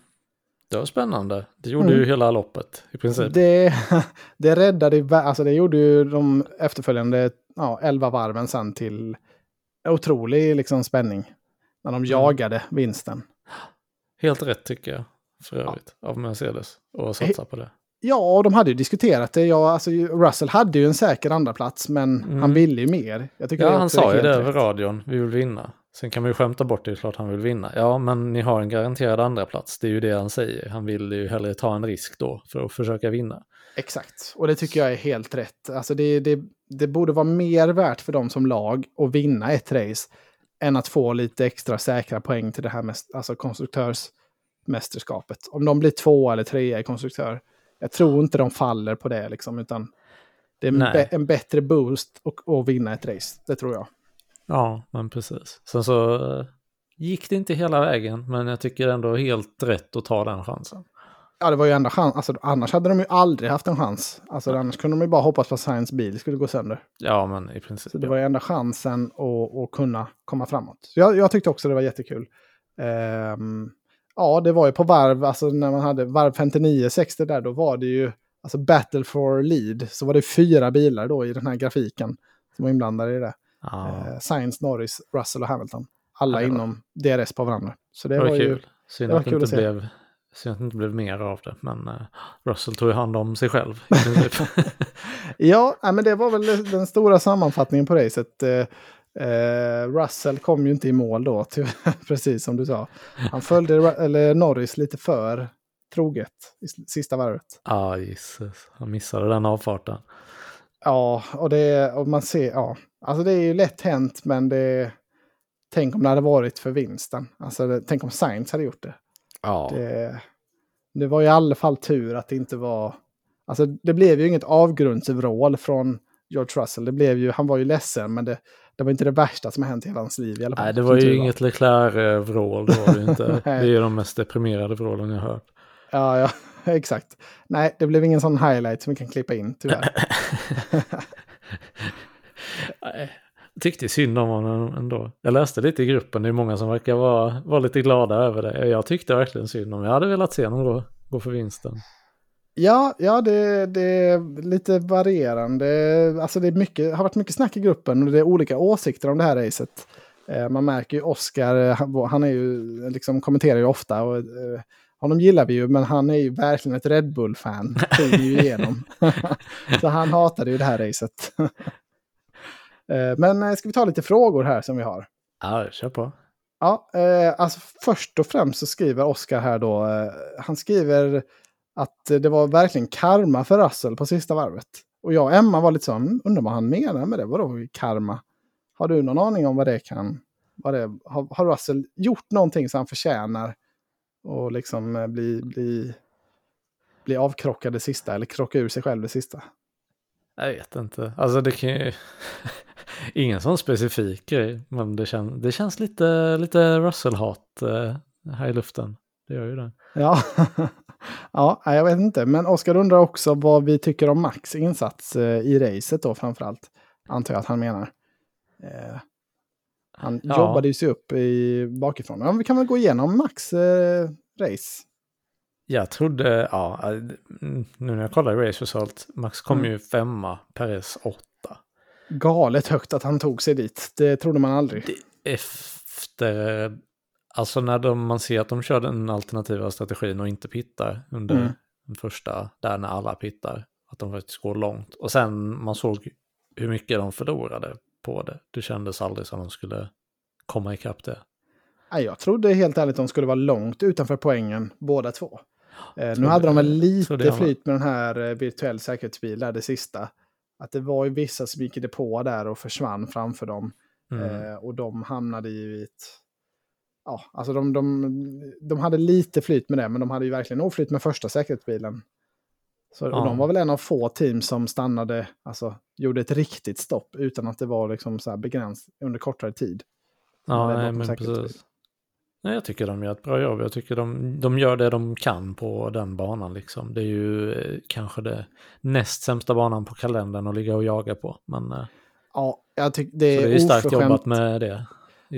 [SPEAKER 1] Det var spännande. Det gjorde
[SPEAKER 2] Mm.
[SPEAKER 1] ju hela loppet i princip.
[SPEAKER 2] Det, det räddade, alltså det gjorde ju de efterföljande ja, 11 varven sen till otrolig liksom, spänning. När de jagade vinsten.
[SPEAKER 1] Helt rätt tycker jag. För övrigt. Av Mercedes. Och satsa på det.
[SPEAKER 2] Ja, de hade ju diskuterat det. Ja, alltså, Russell hade ju en säker andra plats men
[SPEAKER 1] Mm.
[SPEAKER 2] han ville ju mer.
[SPEAKER 1] Ja, han sa ju det över radion. Vi vill vinna. Sen kan man ju skämta bort det, det är klart han vill vinna. Ja, men ni har en garanterad andra plats. Det är ju det han säger. Han vill ju hellre ta en risk då för att försöka vinna.
[SPEAKER 2] Exakt, och det tycker jag är helt rätt. Alltså det, det, det borde vara mer värt för dem som lag att vinna ett race än att få lite extra säkra poäng till det här mest, alltså konstruktörsmästerskapet. Om de blir två eller tre i konstruktör. Jag tror inte de faller på det, liksom, utan det är en, en bättre boost att vinna ett race. Det tror jag.
[SPEAKER 1] Ja, men precis. Sen så eh, gick det inte hela vägen, men jag tycker ändå helt rätt att ta den chansen.
[SPEAKER 2] Ja, det var ju enda chans. Alltså, annars hade de ju aldrig haft en chans. Alltså, annars kunde de ju bara hoppas på att Science bil skulle gå sönder.
[SPEAKER 1] Ja, men i princip.
[SPEAKER 2] Så det var ju enda chansen att, att kunna komma framåt. Så jag, jag tyckte också det var jättekul. Ehm, ja, det var ju på varv, alltså när man hade varv 59-60 där, då var det ju alltså battle for lead. Så var det fyra bilar då i den här grafiken som var inblandade i det. Eh, Science, Norris, Russell och Hamilton. Alla
[SPEAKER 1] Ja,
[SPEAKER 2] inom DRS på varandra. Så det,
[SPEAKER 1] det var,
[SPEAKER 2] var ju...
[SPEAKER 1] kul. Synd
[SPEAKER 2] det var
[SPEAKER 1] att, det
[SPEAKER 2] kul
[SPEAKER 1] inte
[SPEAKER 2] att
[SPEAKER 1] blev, synd att det inte blev mer av det, men eh, Russell tog ju hand om sig själv.
[SPEAKER 2] Ja, men det var väl den stora sammanfattningen på racet. Eh, eh, Russell kom ju inte i mål då, precis som du sa. Han följde eller Norris lite för troget i sista varvet.
[SPEAKER 1] Ja, Jesus. Han missade den avfarten.
[SPEAKER 2] Ja, och, det, och man ser, ja, alltså det är ju lätt hänt, men det... Tänk om det hade varit för vinsten. Alltså, det, tänk om Sainz hade gjort det.
[SPEAKER 1] Ja.
[SPEAKER 2] det. Det var i alla fall tur att det inte var... Alltså det blev ju inget avgrundsvrål från George Russell. Det blev ju, han var ju ledsen, men det, det var inte det värsta som har hänt i hela hans liv i alla fall.
[SPEAKER 1] Nej, det var ju inget Leclerc-vrål. Det var det inte. det är ju de mest deprimerade vrålen jag hört.
[SPEAKER 2] Ja, ja, exakt. Nej, det blev ingen sån highlight som vi kan klippa in, tyvärr.
[SPEAKER 1] Tyckte synd om honom ändå. Jag läste lite i gruppen, det är många som verkar vara, vara lite glada över det. Jag tyckte verkligen synd om Jag hade velat se honom gå, gå för vinsten.
[SPEAKER 2] Ja, ja det, det är lite varierande. Alltså det är mycket, har varit mycket snack i gruppen och det är olika åsikter om det här racet. Eh, man märker ju Oscar, eh, han, han är ju, liksom kommenterar ju ofta och eh, honom gillar vi ju, men han är ju verkligen ett Red Bull-fan. igenom. Så han hatade ju det här racet. eh, men eh, ska vi ta lite frågor här som vi har?
[SPEAKER 1] Ja, kör på.
[SPEAKER 2] Ja, eh, alltså först och främst så skriver Oskar här då, han skriver att det var verkligen karma för Russell på sista varvet. Och jag och Emma var lite så, "Mm, undrar vad han menar med det, vadå karma? Har du någon aning om vad det kan, vad det, har, har Russell gjort någonting som han förtjänar och liksom eh, bli, bli, bli avkrockad det sista, eller krocka ur sig själv det sista?
[SPEAKER 1] Jag vet inte. Alltså det kan ju... Ingen sån specifik grej. Men det, kän... det känns lite, lite Russell-hat eh, här i luften. Det gör ju det.
[SPEAKER 2] Ja, ja jag vet inte. Men Oskar undrar också vad vi tycker om Max insats eh, i racet då framförallt. Antar jag att han menar. Eh, han
[SPEAKER 1] Ja.
[SPEAKER 2] jobbade ju sig upp i, bakifrån. Ja, vi kan väl gå igenom Max eh, race.
[SPEAKER 1] Jag trodde, ja, mm, nu när jag kollar Race Result, Max kom
[SPEAKER 2] Mm.
[SPEAKER 1] ju femma, Perez åtta.
[SPEAKER 2] Galet högt att han tog sig dit. Det trodde man aldrig.
[SPEAKER 1] Efter, alltså när de, man ser att de kör den alternativa strategin och inte pittar under
[SPEAKER 2] Mm.
[SPEAKER 1] den första, där när alla pittar, att de faktiskt går långt. Och sen man såg hur mycket de förlorade på det. Det kändes aldrig som de skulle komma ikapp det.
[SPEAKER 2] Nej, jag trodde helt ärligt de skulle vara långt utanför poängen båda två. Eh, nu hade de väl lite flyt med den här eh, virtuell säkerhetsbil där det sista. Att det var ju vissa som gick depå där och försvann framför dem.
[SPEAKER 1] Mm.
[SPEAKER 2] Eh, och de hamnade ju i ett... Ja, alltså de, de, de hade lite flyt med det, men de hade ju verkligen oflyt med första säkerhetsbilen. Så,
[SPEAKER 1] Ja.
[SPEAKER 2] Och de var väl en av få team som stannade, alltså gjorde ett riktigt stopp utan att det var liksom så här begräns under kortare tid.
[SPEAKER 1] Ja, nej, men precis. Nej, jag tycker de gör ett bra jobb. Jag tycker de, de gör det de kan på den banan. Liksom. Det är ju eh, kanske det näst sämsta banan på kalendern att ligga och jaga på. Men eh,
[SPEAKER 2] Ja, jag tycker det
[SPEAKER 1] så
[SPEAKER 2] är,
[SPEAKER 1] det är ju starkt jobbat med det.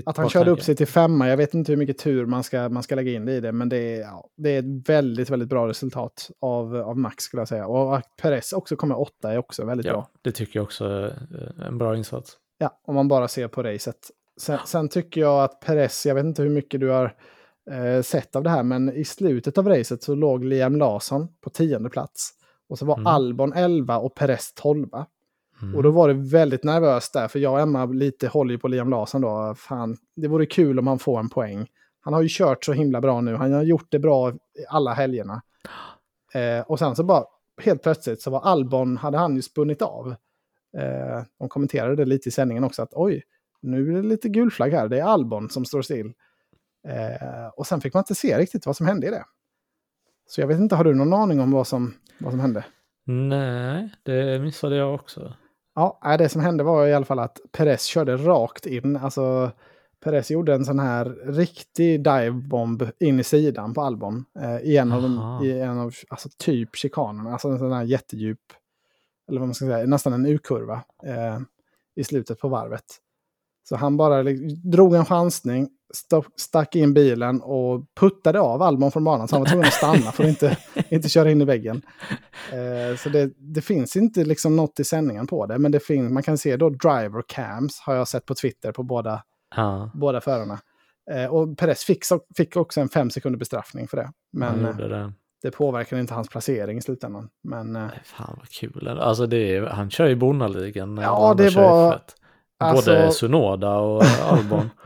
[SPEAKER 2] Att han körde upp sig till femma, jag vet inte hur mycket tur man ska, man ska lägga in det i det, men det är, ja, det är ett väldigt, väldigt bra resultat av, av Max skulle jag säga. Och att Perez också kommer åtta är också väldigt bra.
[SPEAKER 1] Ja, det tycker jag också är en bra insats.
[SPEAKER 2] Ja, om man bara ser på racet. Sen, sen tycker jag att Perez, jag vet inte hur mycket du har eh, sett av det här, men i slutet av racet så låg Liam Larsson på tionde plats. Och så var
[SPEAKER 1] Mm.
[SPEAKER 2] Albon 11 och Perez 12.
[SPEAKER 1] Mm.
[SPEAKER 2] Och då var det väldigt nervöst där, för jag och Emma lite håller ju på Liam Larsson då. Fan, det vore kul om han får en poäng. Han har ju kört så himla bra nu, han har gjort det bra alla helgerna. Eh, och sen så bara, helt plötsligt så var Albon, hade han ju spunnit av. Eh, de kommenterade det lite i sändningen också, att oj, nu är det lite gulflagg här, det är Albon som står still. Eh, och sen fick man inte se riktigt vad som hände i det. Så jag vet inte, har du någon aning om vad som, vad som hände?
[SPEAKER 1] Nej, det missade jag också.
[SPEAKER 2] Ja, det som hände var i alla fall att Perez körde rakt in. Alltså, Perez gjorde en sån här riktig divebomb in i sidan på Albon. Eh, i en av, de, i en av alltså, typ chikanerna. Alltså en sån här jättedjup, eller vad man ska säga, nästan en U-kurva eh, i slutet på varvet. Så han bara liksom, drog en chansning, stack in bilen och puttade av Albon från banan. Så han var tvungen att stanna för att inte, inte köra in i väggen. Eh, så det, det finns inte liksom något i sändningen på det. Men det finns, man kan se då driver cams har jag sett på Twitter på båda,
[SPEAKER 1] Ja,
[SPEAKER 2] båda förarna. Eh, och Perez fick, fick också en fem sekunder bestraffning för det. Men
[SPEAKER 1] han
[SPEAKER 2] eh,
[SPEAKER 1] det.
[SPEAKER 2] det påverkar inte hans placering i slutändan. Men eh,
[SPEAKER 1] Fan vad kul. Alltså det är, han kör i Bonnaligan. när
[SPEAKER 2] Ja, det var-
[SPEAKER 1] F1. Både
[SPEAKER 2] alltså-
[SPEAKER 1] Sunoda och Albon.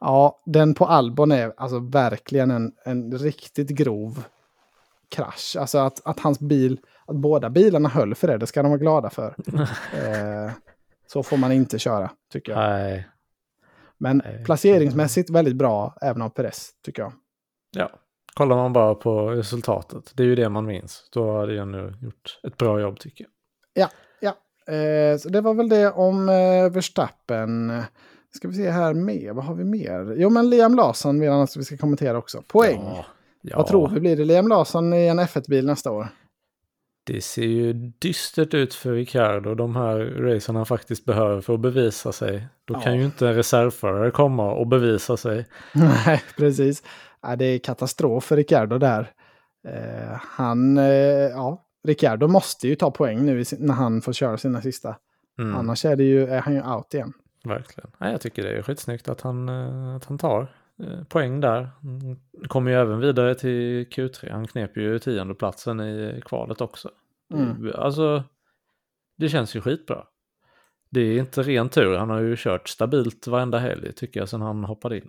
[SPEAKER 2] ja, den på Albon är alltså verkligen en, en riktigt grov krasch. Alltså att, att hans bil, att båda bilarna höll för det, det ska de vara glada för. eh, så får man inte köra, tycker jag.
[SPEAKER 1] Nej,
[SPEAKER 2] Men
[SPEAKER 1] Nej.
[SPEAKER 2] placeringsmässigt väldigt bra, även av Perez, tycker jag.
[SPEAKER 1] ja. Kollar man bara på resultatet, det är ju det man minns. Då hade jag nu gjort ett bra jobb tycker jag.
[SPEAKER 2] Eh, så det var väl det om eh, Verstappen. Ska vi se här mer, vad har vi mer? Jo, men Liam Larsson vill han att vi ska kommentera också. Poäng.
[SPEAKER 1] Ja, ja.
[SPEAKER 2] Vad tror vi blir det? Liam Larsson i en F1-bil nästa år?
[SPEAKER 1] Det ser ju dystert ut för Ricardo, de här racen han faktiskt behöver för att bevisa sig. Då kan
[SPEAKER 2] Ja.
[SPEAKER 1] ju inte en reservförare komma och bevisa sig.
[SPEAKER 2] Nej, precis. Ja, det är katastrof för Ricardo där. Eh, han, eh, ja, Ricardo måste ju ta poäng nu när han får köra sina sista.
[SPEAKER 1] Mm,
[SPEAKER 2] Annars är, det ju, är han ju out igen.
[SPEAKER 1] Verkligen. Nej, jag tycker det är skitsnyggt att han, eh, att han tar eh, poäng där. Mm, Kommer ju även vidare till Q3. Han knep ju tiondeplatsen i kvalet också.
[SPEAKER 2] Mm.
[SPEAKER 1] Alltså, det känns ju skitbra. Det är inte ren tur. Han har ju kört stabilt varenda helg tycker jag sedan han hoppade in.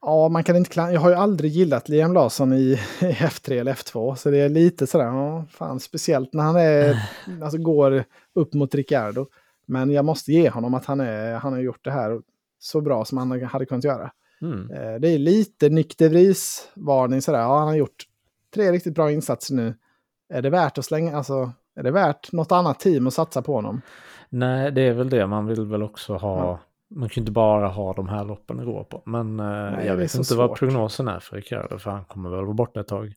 [SPEAKER 2] Ja, man kan inte klan- Jag har ju aldrig gillat Liam Larsson i, i F3 eller F2. Så det är lite sådär, ja, fan, speciellt när han är, alltså, går upp mot Ricardo. Men jag måste ge honom att han, är, han har gjort det här så bra som han hade kunnat göra.
[SPEAKER 1] Mm.
[SPEAKER 2] Eh, Det är lite Nick de Vries-varning sådär. Ja, han har gjort tre riktigt bra insatser nu. Är det värt att slänga, alltså, är det värt något annat team att satsa på honom?
[SPEAKER 1] Nej, det är väl det. Man vill väl också ha...
[SPEAKER 2] Ja.
[SPEAKER 1] Man kan ju inte bara ha de här loppen att gå på. Men eh,
[SPEAKER 2] är
[SPEAKER 1] jag vet inte vad
[SPEAKER 2] svårt.
[SPEAKER 1] prognosen är för Ricardo. För han kommer väl vara borta ett tag.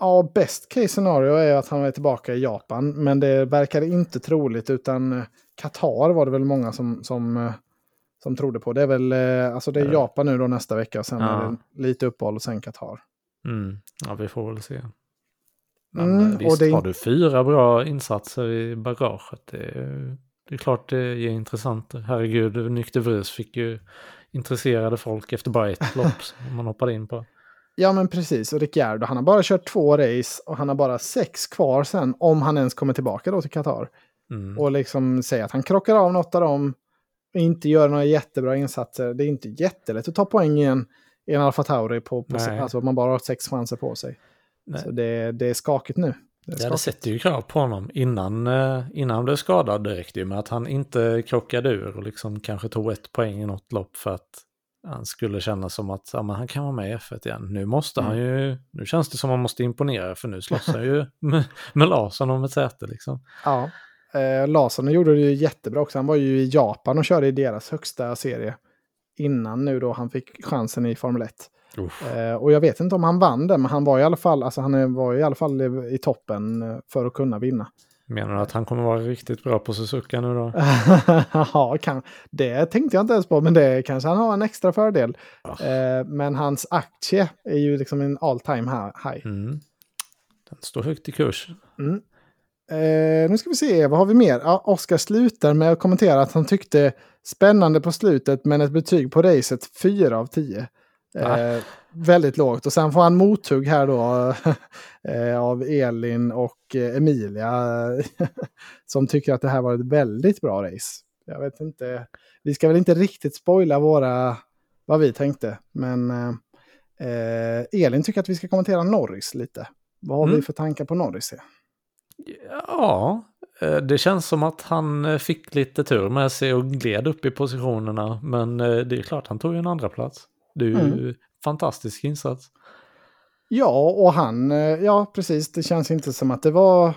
[SPEAKER 2] Ja, best case scenario är att han är tillbaka i Japan. Men det verkar inte troligt utan eh, Qatar var det väl många som, som, eh, som trodde på. Det är väl, eh, alltså det är
[SPEAKER 1] Ja.
[SPEAKER 2] Japan nu då nästa vecka och sen
[SPEAKER 1] Ja.
[SPEAKER 2] är det lite uppehåll och sen Qatar.
[SPEAKER 1] Mm. Ja, vi får väl se. Men
[SPEAKER 2] Mm,
[SPEAKER 1] eh, visst,
[SPEAKER 2] det-
[SPEAKER 1] har du fyra bra insatser i bagaget, det är, det är klart det ger intressant. Herregud, Nykter Vries fick ju intresserade folk efter bara ett lopp som man hoppade in på.
[SPEAKER 2] Ja men precis, och Ricciardo han har bara kört två race och han har bara sex kvar sen om han ens kommer tillbaka då till Qatar.
[SPEAKER 1] Mm.
[SPEAKER 2] Och liksom säga att han krockar av något av dem och inte gör några jättebra insatser. Det är inte jättelätt att ta poäng i en, i en Alfa Tauri på, på
[SPEAKER 1] Nej.
[SPEAKER 2] alltså man bara har sex chanser på sig.
[SPEAKER 1] Nej.
[SPEAKER 2] Så det, det är skakigt nu. Det
[SPEAKER 1] Ja, det sätter ju krav på honom. Innan, eh, innan han blev skadad, det räckte ju med att han inte krockade ur och liksom kanske tog ett poäng i något lopp för att han skulle känna som att ja, han kan vara med i F1 igen. Nu måste han
[SPEAKER 2] Mm.
[SPEAKER 1] ju, nu känns det som att han måste imponera för nu slåss han ju med, med Larsson om ett säte liksom.
[SPEAKER 2] Ja. Eh, Larsson gjorde det ju jättebra också. Han var ju i Japan och körde i deras högsta serie. Innan nu då han fick chansen i Formel 1.
[SPEAKER 1] Uff.
[SPEAKER 2] Eh, och jag vet inte om han vann den, men han var i alla fall, alltså han var i alla fall i, i toppen eh, för att kunna vinna.
[SPEAKER 1] Menar du att han kommer vara riktigt bra på Suzuka nu då?
[SPEAKER 2] ja, kan, det tänkte jag inte ens på, men det kanske han har en extra fördel.
[SPEAKER 1] Ja.
[SPEAKER 2] Eh, men hans aktie är ju liksom en all time hi- high.
[SPEAKER 1] Mm. Den står högt i kurs.
[SPEAKER 2] Mm. Eh, nu ska vi se, vad har vi mer? Ja, Oskar slutar med att kommentera att han tyckte spännande på slutet, men ett betyg på racet 4 av 10. Eh, väldigt lågt. Och sen får han mothugg här då eh, av Elin och eh, Emilia som tycker att det här var ett väldigt bra race. Jag vet inte, vi ska väl inte riktigt spoila våra, vad vi tänkte, men eh, Elin tycker att vi ska kommentera Norris lite. Vad har
[SPEAKER 1] Mm.
[SPEAKER 2] vi för tankar på Norris?
[SPEAKER 1] Ja, eh, det känns som att han eh, fick lite tur med sig och gled upp i positionerna. Men eh, det är klart, han tog ju en andra plats. Det är ju
[SPEAKER 2] Mm.
[SPEAKER 1] fantastisk insats.
[SPEAKER 2] Ja, och han, ja precis, det känns inte som att det var,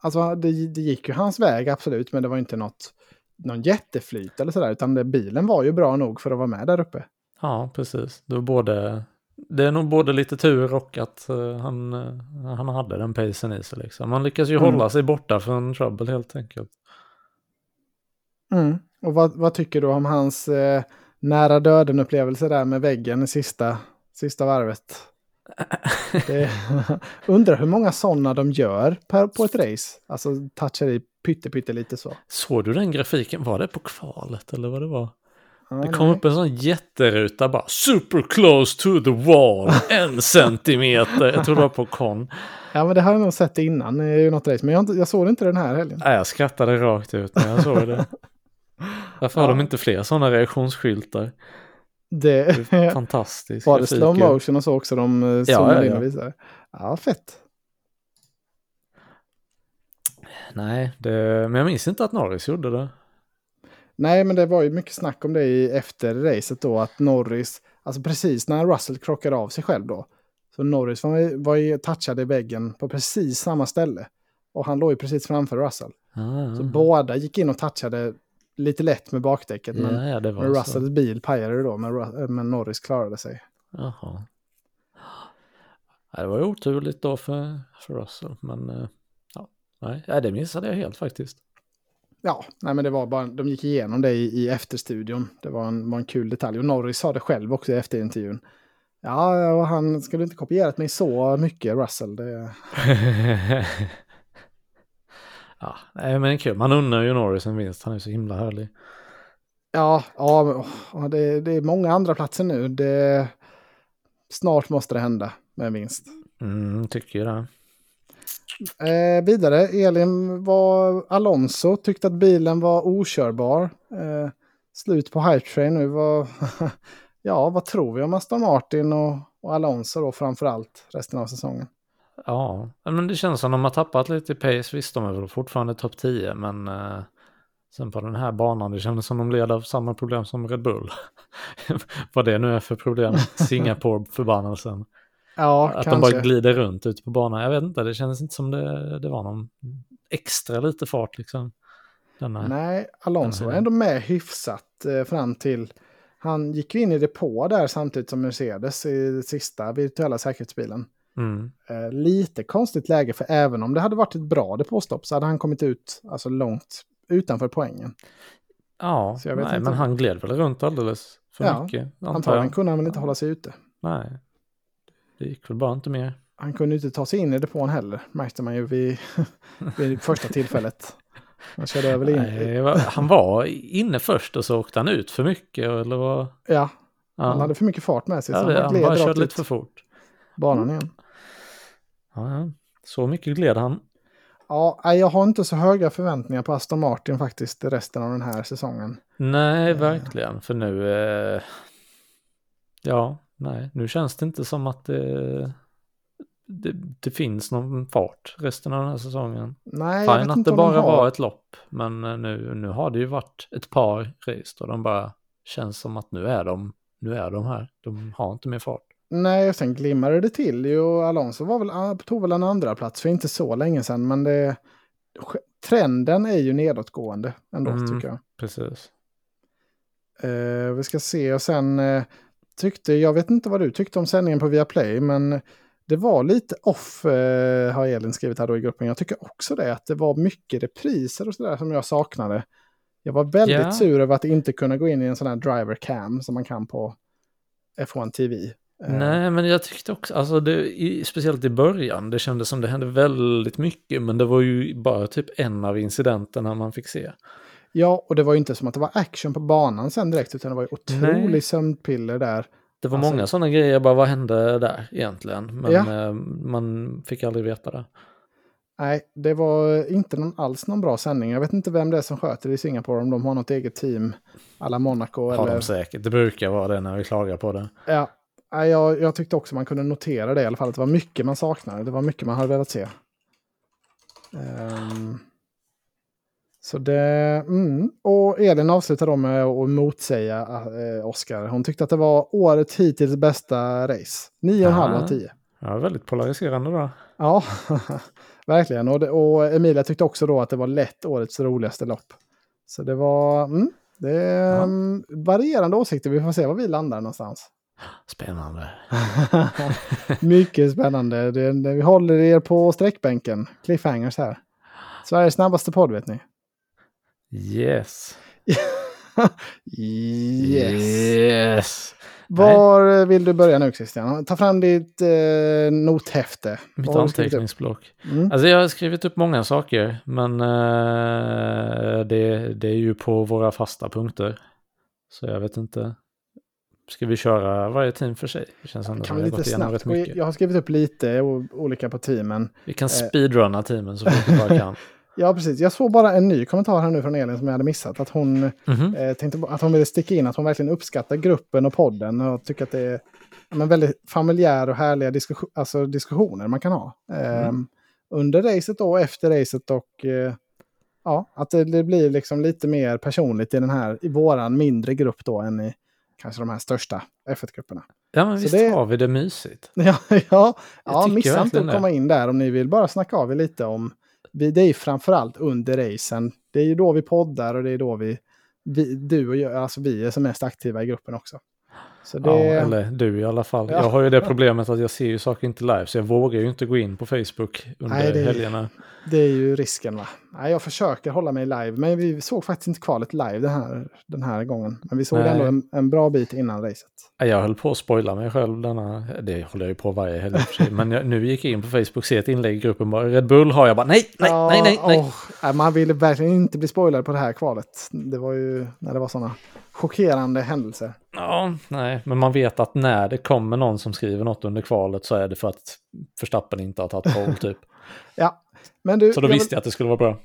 [SPEAKER 2] alltså det, det gick ju hans väg absolut, men det var inte något, någon jätteflyt eller sådär, utan det, bilen var ju bra nog för att vara med där uppe.
[SPEAKER 1] Ja, precis. Det, var både, det är nog både lite tur och att uh, han, uh, han hade den pacen i sig. Liksom. Han lyckas ju mm. hålla sig borta från trouble helt enkelt.
[SPEAKER 2] Mm. Och vad, vad, tycker du om hans eh, nära döden-upplevelse där med väggen i sista, sista varvet? Det, undrar hur många sådana de gör per, på ett race. Alltså touchar i pytte, pytte lite så.
[SPEAKER 1] Såg du den grafiken? Var det på kvalet eller vad det var? Det kom upp en sån jätteruta bara super close to the wall, en centimeter. Jag tror det var på kon.
[SPEAKER 2] Ja men det har jag nog sett innan i något race, men jag, jag såg inte den här helgen.
[SPEAKER 1] Nej, jag skrattade rakt ut när jag såg det. Varför ja. har de inte fler sådana reaktionsskyltar?
[SPEAKER 2] Det,
[SPEAKER 1] det är fantastiskt.
[SPEAKER 2] Var det slow motion och så också de zoomade ja, ja, in och visade? Ja, fett.
[SPEAKER 1] Nej, det, men jag minns inte att Norris gjorde det.
[SPEAKER 2] Nej, men det var ju mycket snack om det i, efter racet då, att Norris, alltså precis när Russell krockade av sig själv då, så Norris var, var ju touchade i väggen på precis samma ställe. Och han låg ju precis framför Russell. Ah. Så båda gick in och touchade lite lätt med bakdäcket. Men, ja, ja, men Russells bil pajade då, men, men Norris klarade sig.
[SPEAKER 1] Jaha. Det var ju oturligt då för, för Russell, men eh, ja, nej, det missade jag helt faktiskt.
[SPEAKER 2] Ja, nej men det var bara, de gick igenom det i, i efterstudion. Det var en, var en kul detalj. Och Norris sa det själv också i efterintervjun. Ja, och han skulle inte kopierat mig så mycket, Russell. Det...
[SPEAKER 1] ja, nej men kul. Man unnar ju Norris en vinst. Han är så himla härlig.
[SPEAKER 2] Ja, ja det, det är många andra platser nu. Det, snart måste det hända med en vinst.
[SPEAKER 1] Mm, tycker det.
[SPEAKER 2] Eh, vidare, Elin var Alonso tyckte att bilen var okörbar. Eh, slut på hype train nu. Var, ja, vad tror vi om Aston Martin och, och Alonso då framför allt resten av säsongen?
[SPEAKER 1] Ja, men det känns som de har tappat lite i pace. Visst, de är väl fortfarande topp 10, men eh, sen på den här banan, det kändes som de led av samma problem som Red Bull. vad det nu är för problem, Singapore-förbannelsen.
[SPEAKER 2] Ja,
[SPEAKER 1] att kanske. de bara glider runt ute på banan. Jag vet inte, det kändes inte som det, det var någon extra lite fart liksom.
[SPEAKER 2] Denna, Nej, Alonso var ändå med hyfsat eh, fram till... Han gick ju in i depå där samtidigt som Mercedes i sista virtuella säkerhetsbilen.
[SPEAKER 1] Mm.
[SPEAKER 2] Eh, lite konstigt läge, för även om det hade varit ett bra depåstopp så hade han kommit ut alltså, långt utanför poängen.
[SPEAKER 1] Ja, nej, men han gled väl runt alldeles för ja, mycket.
[SPEAKER 2] Antagligen kunde han väl inte hålla sig ute.
[SPEAKER 1] Nej, det gick väl bara inte mer.
[SPEAKER 2] Han kunde inte ta sig in i depån heller, märkte man ju vid, vid första tillfället. Han körde över
[SPEAKER 1] Nej, Han var inne först och så åkte han ut för mycket eller vad?
[SPEAKER 2] Ja, ja. han hade för mycket fart med sig.
[SPEAKER 1] Ja, så han, han bara körde lite för fort.
[SPEAKER 2] Banan igen.
[SPEAKER 1] Ja, så mycket gled han.
[SPEAKER 2] Ja, jag har inte så höga förväntningar på Aston Martin faktiskt resten av den här säsongen.
[SPEAKER 1] Nej, verkligen. För nu... Eh... Ja, Nej, nu känns det inte som att det, det, det finns någon fart resten av den här säsongen.
[SPEAKER 2] Nej, Fine
[SPEAKER 1] att det bara de var ett lopp, men eh, nu, nu har det ju varit ett par race och de bara känns som att nu är de, nu är de här. De har inte mer fart.
[SPEAKER 2] Nej, och sen glimmade det till ju. Alonso var väl, ah, tog väl en andra plats för inte så länge sedan, men det, trenden är ju nedåtgående ändå mm, tycker jag.
[SPEAKER 1] Precis.
[SPEAKER 2] Uh, vi ska se och sen uh, tyckte, jag vet inte vad du tyckte om sändningen på Viaplay, men det var lite off, eh, har Elin skrivit här då i gruppen. Jag tycker också det, att det var mycket repriser och sådär som jag saknade. Jag var väldigt yeah. sur över att inte kunna gå in i en sån här driver cam som man kan på F1 TV.
[SPEAKER 1] Eh. Nej, men jag tyckte också, alltså det, i, speciellt i början, det kändes som det hände väldigt mycket, men det var ju bara typ en av incidenterna man fick se.
[SPEAKER 2] Ja, och det var ju inte som att det var action på banan sen direkt, utan det var ju otroligt sömnpiller där.
[SPEAKER 1] Det var alltså, många sådana grejer, bara vad hände där egentligen? Men ja. eh, man fick aldrig veta det.
[SPEAKER 2] Nej, det var inte någon, alls någon bra sändning. Jag vet inte vem det är som sköter i Singapore, om de har något eget team, alla Monaco.
[SPEAKER 1] Har
[SPEAKER 2] eller...
[SPEAKER 1] de säkert, det brukar vara det när vi klagar på det.
[SPEAKER 2] Ja, jag, jag tyckte också man kunde notera det i alla fall, att det var mycket man saknade, det var mycket man hade velat se. Um... Så det, mm. Och Elin avslutar då med att motsäga eh, Oscar. Hon tyckte att det var årets hittills bästa race. 9,5 av 10.
[SPEAKER 1] Ja, väldigt polariserande då.
[SPEAKER 2] Ja, verkligen. Och, det, och Emilia tyckte också då att det var lätt årets roligaste lopp. Så det var mm, det är,
[SPEAKER 1] Ja.
[SPEAKER 2] varierande åsikter. Vi får se var vi landar någonstans.
[SPEAKER 1] Spännande.
[SPEAKER 2] Mycket spännande. Det, det, vi håller er på sträckbänken. Cliffhangers här. Sveriges snabbaste podd vet ni.
[SPEAKER 1] Yes.
[SPEAKER 2] yes.
[SPEAKER 1] yes.
[SPEAKER 2] Var vill du börja nu Christian? Ta fram ditt eh, nothäfte.
[SPEAKER 1] Mitt anteckningsblock.
[SPEAKER 2] Mm.
[SPEAKER 1] Alltså jag har skrivit upp många saker, men eh, det, det är ju på våra fasta punkter. Så jag vet inte. Ska vi köra varje team för sig? Det känns ändå
[SPEAKER 2] Kan vi lite snabbt? Jag har skrivit upp lite olika på teamen.
[SPEAKER 1] Vi kan
[SPEAKER 2] Eh.
[SPEAKER 1] speedrunna teamen så fort vi bara kan.
[SPEAKER 2] Ja, precis. Jag såg bara en ny kommentar här nu från Elin som jag hade missat. Att hon,
[SPEAKER 1] Mhm.
[SPEAKER 2] eh, tänkte att hon ville sticka in att hon verkligen uppskattar gruppen och podden. Och tycker att det är men väldigt familjär och härliga diskussion, alltså diskussioner man kan ha. Eh, Under racet då, efter racet och eh, ja, att det, det blir liksom lite mer personligt i den här, i våran mindre grupp då än i kanske de här största F1-grupperna.
[SPEAKER 1] Ja, men
[SPEAKER 2] Så
[SPEAKER 1] visst
[SPEAKER 2] det-
[SPEAKER 1] har vi det mysigt.
[SPEAKER 2] Ja, ja, ja missa inte att komma in där om ni vill bara snacka av er lite om... Vi, det är ju framförallt under racen. Det är ju då vi poddar och det är då vi, vi du och jag, alltså vi är som mest aktiva i gruppen också. Det,
[SPEAKER 1] Ja, eller du i alla fall.
[SPEAKER 2] Ja.
[SPEAKER 1] Jag har ju det problemet att jag ser ju saker inte live, så jag vågar ju inte gå in på Facebook under
[SPEAKER 2] Nej, det är-
[SPEAKER 1] helgerna.
[SPEAKER 2] det är ju risken va. Nej, jag försöker hålla mig live, men vi såg faktiskt inte kvalet live den här, den här gången. Men vi såg
[SPEAKER 1] Nej.
[SPEAKER 2] ändå en, en bra bit innan racet.
[SPEAKER 1] Jag höll på att spoila mig själv denna, det håller jag ju på varje helg sig. Men jag, nu gick jag in på Facebook, ser ett inlägg i gruppen bara, Red Bull har jag bara, nej, nej,
[SPEAKER 2] Ja,
[SPEAKER 1] nej, nej, nej.
[SPEAKER 2] nej, man ville verkligen inte bli spoilad på det här kvalet. Det var ju när det var sådana chockerande händelser.
[SPEAKER 1] Ja, nej, men man vet att när det kommer någon som skriver något under kvalet så är det för att Förstappen inte har tagit pole typ.
[SPEAKER 2] Ja, men du...
[SPEAKER 1] Så då
[SPEAKER 2] jag vill-
[SPEAKER 1] visste jag att det skulle vara bra.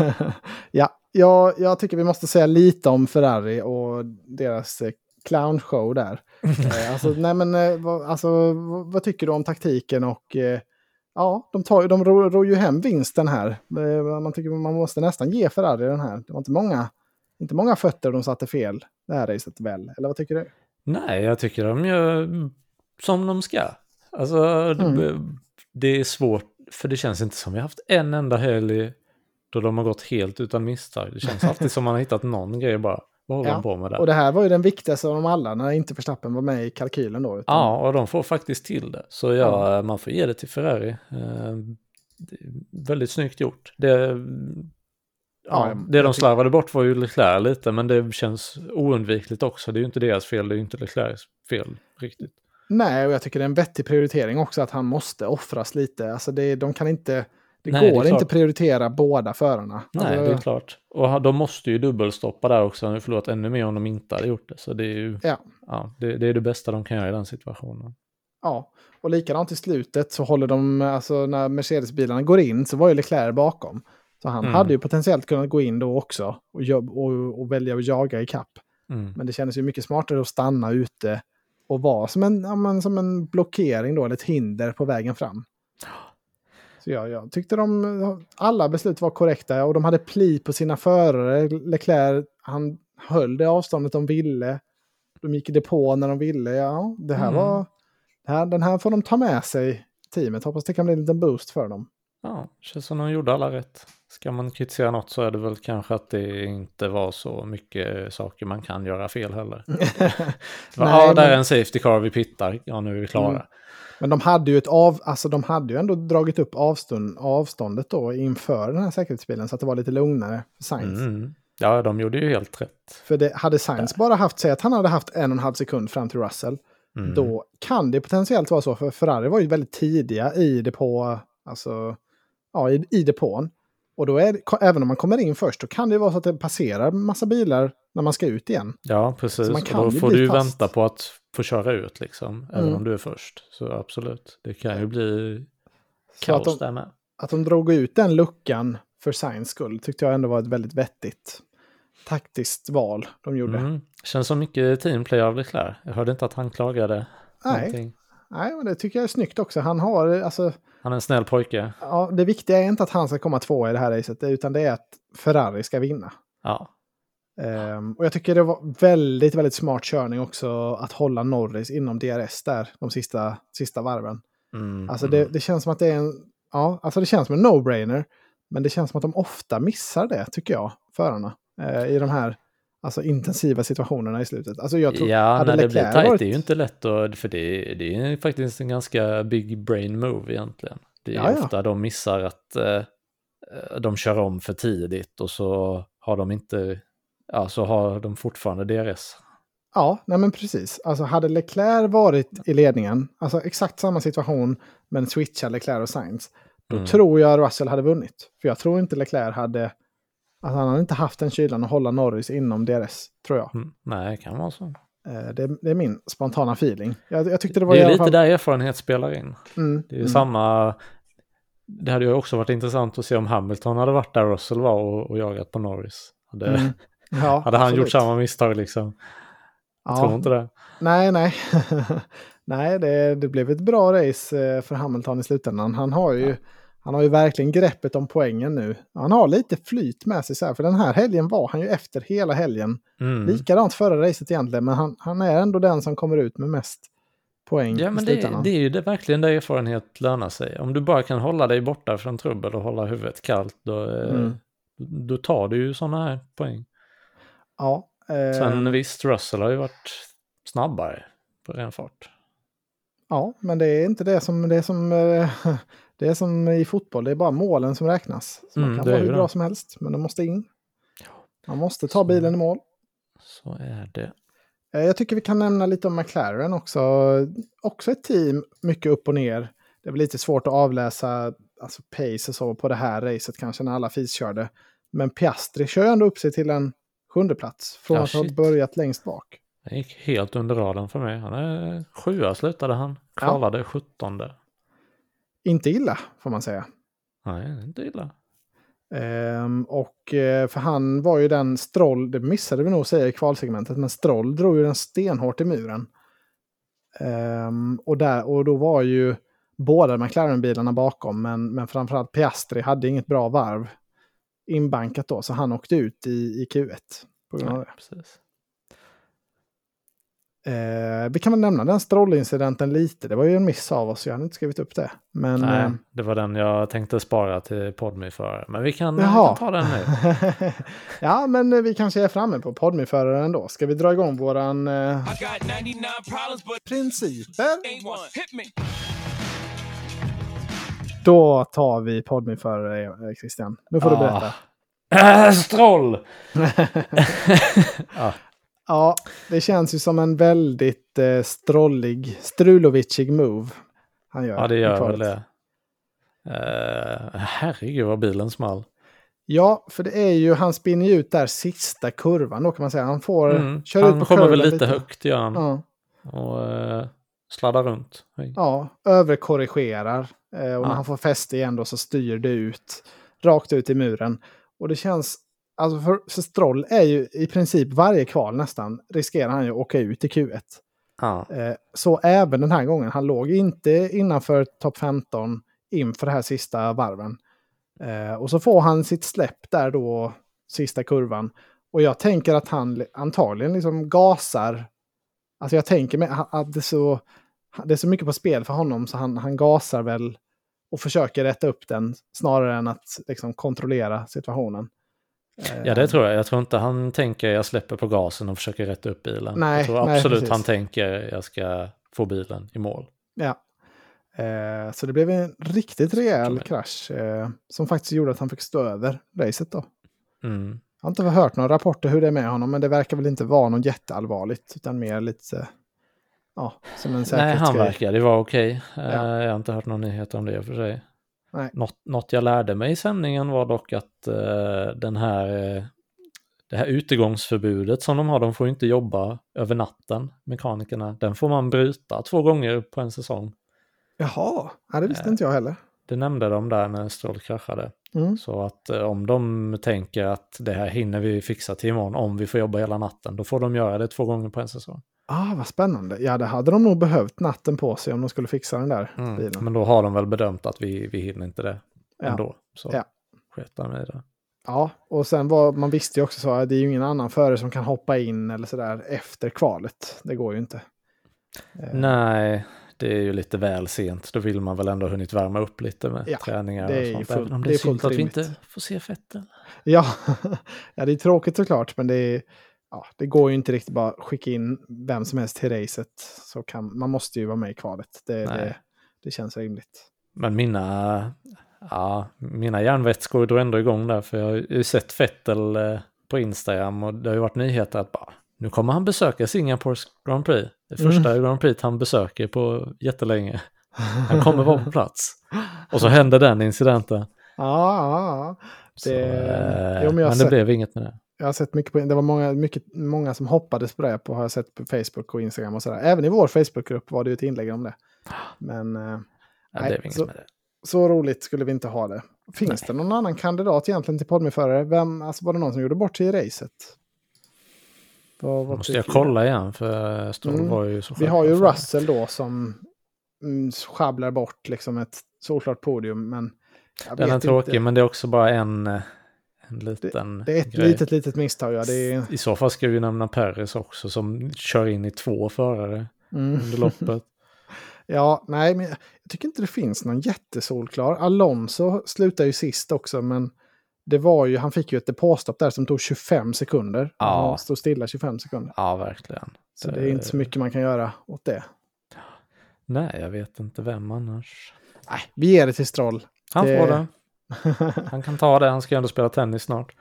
[SPEAKER 2] ja, jag, jag tycker vi måste säga lite om Ferrari och deras eh, clownshow där. eh, alltså, nej men, eh, vad, alltså, vad, tycker du om taktiken och... Ja, de, tar, de ror, ror ju hem vinsten här. Man tycker man måste nästan ge Ferrari den här. Det var inte många, inte många fötter de satte fel det här racet väl? Eller vad tycker du?
[SPEAKER 1] Nej, jag tycker de gör som de ska. Alltså, det,
[SPEAKER 2] Mm.
[SPEAKER 1] det är svårt, för det känns inte som vi har haft en enda helg då de har gått helt utan misstag. Det känns alltid som man har hittat någon grej bara. Vad håller
[SPEAKER 2] Ja,
[SPEAKER 1] de på med där?
[SPEAKER 2] Och det här var ju den viktigaste av dem alla när inte Verstappen var med i kalkylen då. Utan,
[SPEAKER 1] Ja, och de får faktiskt till det. Så ja, man får ge det till Ferrari. Eh, det väldigt snyggt gjort. Det, ja, det de slarvade bort var ju Leclerc lite, men det känns oundvikligt också. Det är ju inte deras fel, det är ju inte Leclercs fel riktigt.
[SPEAKER 2] Nej, och jag tycker det är en vettig prioritering också att han måste offras lite. Alltså det, de kan inte, det
[SPEAKER 1] Nej, det
[SPEAKER 2] går inte
[SPEAKER 1] klart.
[SPEAKER 2] att prioritera båda förarna.
[SPEAKER 1] Nej,
[SPEAKER 2] alltså,
[SPEAKER 1] det är klart. Och de måste ju dubbelstoppa där också. Ju förlorat ännu mer om de inte hade gjort det. Så det är ju
[SPEAKER 2] Ja.
[SPEAKER 1] ja, det, det, är det bästa de kan göra i den situationen.
[SPEAKER 2] Ja, och likadant i slutet så håller de, alltså när Mercedes-bilarna går in så var ju Leclerc bakom. Så han
[SPEAKER 1] Mm.
[SPEAKER 2] hade ju potentiellt kunnat gå in då också och, och, och välja att jaga i kapp.
[SPEAKER 1] Mm.
[SPEAKER 2] Men det kändes ju mycket smartare att stanna ute och vara som en, ja, men, som en blockering då, eller ett hinder på vägen fram. Så jag, jag tyckte de, alla beslut var korrekta och de hade pli på sina förare. Leclerc, han höll det avståndet de ville. De gick i depå när de ville. Ja, det här
[SPEAKER 1] Mm.
[SPEAKER 2] var, det här, den här får de ta med sig teamet. Hoppas det kan bli en liten boost för dem.
[SPEAKER 1] Ja, känns som de gjorde alla rätt. Ska man kritisera något så är det väl kanske att det inte var så mycket saker man kan göra fel heller. ja,
[SPEAKER 2] Nej,
[SPEAKER 1] där är en safety car, vi pittar, ja nu är vi klara.
[SPEAKER 2] Mm. Men de hade ju ett av, alltså de hade ju ändå dragit upp avstånd, avståndet då inför den här säkerhetsbilen så att det var lite lugnare för Sainz.
[SPEAKER 1] Mm. Ja, de gjorde ju helt rätt.
[SPEAKER 2] För det, hade Sainz bara haft, säg att han hade haft en och en halv sekund fram till Russell,
[SPEAKER 1] Mm.
[SPEAKER 2] då kan det potentiellt vara så, för Ferrari var ju väldigt tidiga i depå, alltså, ja, i, i depån. Och då är det, även om man kommer in först, då kan det vara så att det passerar massa bilar när man ska ut igen.
[SPEAKER 1] Ja, precis. Och då får du ju
[SPEAKER 2] fast.
[SPEAKER 1] vänta på att få köra ut liksom, även
[SPEAKER 2] Mm.
[SPEAKER 1] om du är först. Så absolut, det kan ju bli
[SPEAKER 2] Så att
[SPEAKER 1] kaos
[SPEAKER 2] de,
[SPEAKER 1] där med.
[SPEAKER 2] att de drog ut den luckan för Sainz skull tyckte jag ändå var ett väldigt vettigt taktiskt val de gjorde.
[SPEAKER 1] Mm. Känns som mycket teamplay av Leclerc. Jag hörde inte att han klagade
[SPEAKER 2] Nej.
[SPEAKER 1] någonting.
[SPEAKER 2] Nej, men det tycker jag är snyggt också. Han har, alltså,
[SPEAKER 1] Han är en snäll pojke.
[SPEAKER 2] ja, det viktiga är inte att han ska komma två i det här racet, utan det är att Ferrari ska vinna.
[SPEAKER 1] Ja,
[SPEAKER 2] Ehm, och jag tycker det var väldigt, väldigt smart körning också att hålla Norris inom DRS där de sista, sista varven.
[SPEAKER 1] Mm,
[SPEAKER 2] Alltså det,
[SPEAKER 1] mm.
[SPEAKER 2] det känns som att det är en, ja, alltså det känns som en no-brainer. Men det känns som att de ofta missar det, tycker jag, förarna. Eh, I de här alltså, intensiva situationerna i slutet. Alltså jag tror,
[SPEAKER 1] Ja,
[SPEAKER 2] hade
[SPEAKER 1] när det blir tajt
[SPEAKER 2] varit-
[SPEAKER 1] det är ju inte lätt att, för det, det är faktiskt en ganska big brain move egentligen. Det är
[SPEAKER 2] Ja, ja.
[SPEAKER 1] ofta de missar att eh, de kör om för tidigt och så har de inte, ja så har de fortfarande DRS.
[SPEAKER 2] Ja, nej men precis. Alltså hade Leclerc varit i ledningen, alltså exakt samma situation, men switchar Leclerc och Sainz, då
[SPEAKER 1] Mm.
[SPEAKER 2] tror jag Russell hade vunnit. För jag tror inte Leclerc hade, alltså han hade inte haft den kylan att hålla Norris inom DRS, tror jag.
[SPEAKER 1] Mm, nej, det kan vara så.
[SPEAKER 2] Eh, det, det är min spontana feeling. Jag, jag tyckte det
[SPEAKER 1] Det
[SPEAKER 2] var i
[SPEAKER 1] är lite
[SPEAKER 2] fall...
[SPEAKER 1] där erfarenhet spelar in.
[SPEAKER 2] Mm,
[SPEAKER 1] Det är
[SPEAKER 2] mm.
[SPEAKER 1] samma, det hade ju också varit intressant att se om Hamilton hade varit där Russell var och, och jagat på Norris. Hade,
[SPEAKER 2] Mm. Ja,
[SPEAKER 1] hade han gjort samma misstag liksom? Jag tror inte det.
[SPEAKER 2] Nej, nej. nej, det, det blev ett bra race eh, för Hamilton i slutändan. Han har ju, han har ju verkligen greppet om poängen nu. Han har lite flyt med sig, så här, för den här helgen var han ju efter hela helgen.
[SPEAKER 1] Mm.
[SPEAKER 2] Likadant förra racet egentligen, men han, han är ändå den som kommer ut med mest poäng
[SPEAKER 1] Ja, men det, det är ju det, verkligen där erfarenhet lönar sig. Om du bara kan hålla dig borta från trubbel och hålla huvudet kallt, då, eh,
[SPEAKER 2] Mm.
[SPEAKER 1] då tar du ju sådana här poäng.
[SPEAKER 2] Ja, eh,
[SPEAKER 1] Sen visst, Russell har ju varit snabbare på ren fart.
[SPEAKER 2] ja, men det är inte det som, det som, eh, det är som i fotboll, det är bara målen som räknas. Så
[SPEAKER 1] Mm,
[SPEAKER 2] man kan vara hur
[SPEAKER 1] det.
[SPEAKER 2] bra som helst, men de måste in. Man måste ta
[SPEAKER 1] Så-
[SPEAKER 2] bilen i mål.
[SPEAKER 1] Så är det.
[SPEAKER 2] Eh, Jag tycker vi kan nämna lite om McLaren också. Också ett team, mycket upp och ner. Det är väl lite svårt att avläsa alltså pace och så på det här racet kanske när alla fiskörde. Men Piastri kör ju ändå upp sig till en sjunde plats från
[SPEAKER 1] Ja,
[SPEAKER 2] att ha börjat längst bak.
[SPEAKER 1] Det gick helt under radarn för mig. Han är sjua slutade han. Kvalade sjuttonde.
[SPEAKER 2] Inte illa, får man säga.
[SPEAKER 1] Nej, inte illa.
[SPEAKER 2] Ehm, och eh, för han var ju den Stroll, det missade vi nog säga i kvalsegmentet, men Stroll drog ju den stenhårt i muren. Ehm, och, där, och då var ju båda McLaren-bilarna bakom, men, men framförallt Piastri hade inget bra varv inbankat då, så han åkte ut i, i Q1. På grund av det.
[SPEAKER 1] precis.
[SPEAKER 2] Eh, vi kan väl nämna den Stroll-incidenten lite, det var ju en miss av oss, jag hade inte skrivit upp det. Men,
[SPEAKER 1] Nej,
[SPEAKER 2] eh,
[SPEAKER 1] det var den jag tänkte spara till Podme för. Men vi kan, vi
[SPEAKER 2] Jaha.
[SPEAKER 1] kan ta den nu.
[SPEAKER 2] ja, men eh, vi kanske är framme på podmiföraren ändå. Ska vi dra igång våran... Eh,
[SPEAKER 4] I got 99 problems, but
[SPEAKER 2] principer? Då tar vi podmiförare, eh, Christian. Nu får du
[SPEAKER 1] Ah.
[SPEAKER 2] berätta.
[SPEAKER 1] Äh, Stroll! ja,
[SPEAKER 2] Ja, det känns ju som en väldigt eh, strollig, strulovicig move han gör.
[SPEAKER 1] ja, det gör väl det. Uh, herregud vad bilen small.
[SPEAKER 2] Ja, för det är ju, han spinner ju ut där sista kurvan då kan man säga. Han får,
[SPEAKER 1] Mm.
[SPEAKER 2] kör ut på
[SPEAKER 1] kommer väl
[SPEAKER 2] kurvan
[SPEAKER 1] lite, högt gör han.
[SPEAKER 2] Ja,
[SPEAKER 1] Och uh, sladdar runt.
[SPEAKER 2] Ja överkorrigerar. Eh, och
[SPEAKER 1] Ja.
[SPEAKER 2] när han får fäste igen då så styr det ut, rakt ut i muren. Och det känns, alltså för, för Stroll är ju i princip varje kval nästan, riskerar han ju att åka ut i Q1.
[SPEAKER 1] Ja.
[SPEAKER 2] Eh, Så även den här gången. Han låg inte innanför topp 15 inför det här sista varven. Eh, Och så får han sitt släpp där då, sista kurvan. Och jag tänker att han li- antagligen liksom gasar. Alltså jag tänker mig att- att det är så, det är så mycket på spel för honom så han, han gasar väl och försöker rätta upp den snarare än att liksom kontrollera situationen. Eh,
[SPEAKER 1] ja, det tror jag. Jag tror inte han tänker jag släpper på gasen och försöker rätta upp bilen.
[SPEAKER 2] Nej,
[SPEAKER 1] jag tror
[SPEAKER 2] nej,
[SPEAKER 1] absolut
[SPEAKER 2] precis.
[SPEAKER 1] han tänker jag ska få bilen i mål.
[SPEAKER 2] Ja. Eh, så det blev en riktigt rejäl krasch eh, som faktiskt gjorde att han fick stå över racet då.
[SPEAKER 1] Mm.
[SPEAKER 2] Jag har inte hört några rapporter hur det är med honom, men det verkar väl inte vara något jätteallvarligt, utan mer lite, ja, som en
[SPEAKER 1] Nej,
[SPEAKER 2] säkerhetsgrej.
[SPEAKER 1] han verkade vara okej.
[SPEAKER 2] Ja.
[SPEAKER 1] Eh, Jag har inte hört någon nyhet om det i och för sig.
[SPEAKER 2] Nej.
[SPEAKER 1] Något, något jag lärde mig i sändningen var dock att eh, den här, eh, det här utegångsförbudet som de har, de får inte jobba över natten, mekanikerna. Den får man bryta två gånger på en säsong.
[SPEAKER 2] Jaha, ja, det visste
[SPEAKER 1] Eh.
[SPEAKER 2] inte jag heller.
[SPEAKER 1] Det nämnde de där när Stroll kraschade.
[SPEAKER 2] Mm.
[SPEAKER 1] Så att eh, om de tänker att det här hinner vi fixa till imorgon om vi får jobba hela natten, då får de göra det två gånger på en säsong.
[SPEAKER 2] Ah, vad spännande. Ja, det hade de nog behövt natten på sig om de skulle fixa den där
[SPEAKER 1] Mm.
[SPEAKER 2] bilen.
[SPEAKER 1] Men då har de väl bedömt att vi, vi hinner inte det
[SPEAKER 2] Ja.
[SPEAKER 1] ändå. Så
[SPEAKER 2] Ja.
[SPEAKER 1] sket de i det.
[SPEAKER 2] Ja, och sen var, man visste ju också så att det är ju ingen annan förare som kan hoppa in eller sådär efter kvalet. Det går ju inte. Eh,
[SPEAKER 1] Nej, det är ju lite väl sent. Då vill man väl ändå ha hunnit värma upp lite med
[SPEAKER 2] Ja,
[SPEAKER 1] träningar
[SPEAKER 2] det är
[SPEAKER 1] och
[SPEAKER 2] ju
[SPEAKER 1] sånt.
[SPEAKER 2] fullt-
[SPEAKER 1] Även om det,
[SPEAKER 2] det
[SPEAKER 1] är
[SPEAKER 2] är
[SPEAKER 1] synd att vi inte får se Fettel.
[SPEAKER 2] Ja. ja, det är tråkigt såklart, men det, är, ja, det går ju inte riktigt bara skicka in vem som helst till racet. Så kan, man måste ju vara med i kvalet. Det, det, det känns rimligt.
[SPEAKER 1] Men mina, ja, mina järnvätskor drog ändå igång där. För jag har ju sett Fettel eh, på Instagram och det har ju varit nyheter att bara, nu kommer han besöka Singapores Grand Prix. Det
[SPEAKER 2] Mm.
[SPEAKER 1] första Grand Prix han besöker på jättelänge. Han kommer vara på plats. Och så hände den incidenten.
[SPEAKER 2] Ja, ja, ja.
[SPEAKER 1] Så,
[SPEAKER 2] Det-
[SPEAKER 1] eh,
[SPEAKER 2] jo, men
[SPEAKER 1] men det
[SPEAKER 2] sett-
[SPEAKER 1] blev inget med det.
[SPEAKER 2] Jag har sett mycket på, det var många, mycket, många som hoppades på det, på, har jag sett på Facebook och Instagram och sådär. Även i vår Facebookgrupp var det ju ett inlägg om det. Men eh,
[SPEAKER 1] Ja, det
[SPEAKER 2] Nej,
[SPEAKER 1] inget
[SPEAKER 2] så-
[SPEAKER 1] det.
[SPEAKER 2] så roligt skulle vi inte ha det. Finns det någon annan kandidat egentligen till podmiförare? Vem, alltså var det någon som gjorde bort sig i racet? Vad, vad
[SPEAKER 1] Måste jag kolla igen för Stroll
[SPEAKER 2] Mm.
[SPEAKER 1] var ju så
[SPEAKER 2] Vi har ju. Russell då som mm, sjabblar bort liksom ett solklart podium. Men
[SPEAKER 1] Den är tråkig
[SPEAKER 2] inte.
[SPEAKER 1] men det är också bara en, eh, en liten
[SPEAKER 2] Det är ett
[SPEAKER 1] grej.
[SPEAKER 2] litet, litet misstag. Ja. Det är,
[SPEAKER 1] I så fall ska vi nämna Perez också som kör in i två förare
[SPEAKER 2] mm.
[SPEAKER 1] under loppet.
[SPEAKER 2] Ja, nej, men jag tycker inte det finns någon jättesolklar. Alonso slutar ju sist också, men det var ju, han fick ju ett depåstopp där som tog 25 sekunder.
[SPEAKER 1] Ja.
[SPEAKER 2] Han stod stilla 25 sekunder.
[SPEAKER 1] Ja, verkligen.
[SPEAKER 2] Så det är inte så mycket man kan göra åt det.
[SPEAKER 1] Nej, jag vet inte vem annars.
[SPEAKER 2] Nej, vi ger det till Stroll.
[SPEAKER 1] Han
[SPEAKER 2] Det-
[SPEAKER 1] får det. Han kan ta det, han ska ju ändå spela tennis snart.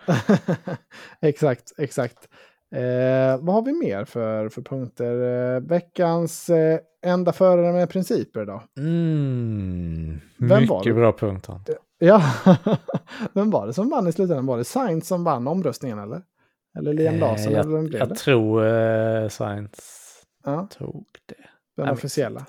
[SPEAKER 2] exakt, exakt. Eh, vad har vi mer för, för punkter? Eh, veckans eh, enda förare med principer då?
[SPEAKER 1] Mm,
[SPEAKER 2] Vem
[SPEAKER 1] mycket
[SPEAKER 2] det?
[SPEAKER 1] bra punkt han.
[SPEAKER 2] Ja, vem var det som vann i slutändan? Var det Sainz som vann omröstningen eller? Eller Liam Larsson?
[SPEAKER 1] Eh,
[SPEAKER 2] eller vem
[SPEAKER 1] jag,
[SPEAKER 2] blev
[SPEAKER 1] jag
[SPEAKER 2] det?
[SPEAKER 1] tror eh, Sainz
[SPEAKER 2] Ja,
[SPEAKER 1] tog det.
[SPEAKER 2] den
[SPEAKER 1] jag
[SPEAKER 2] officiella.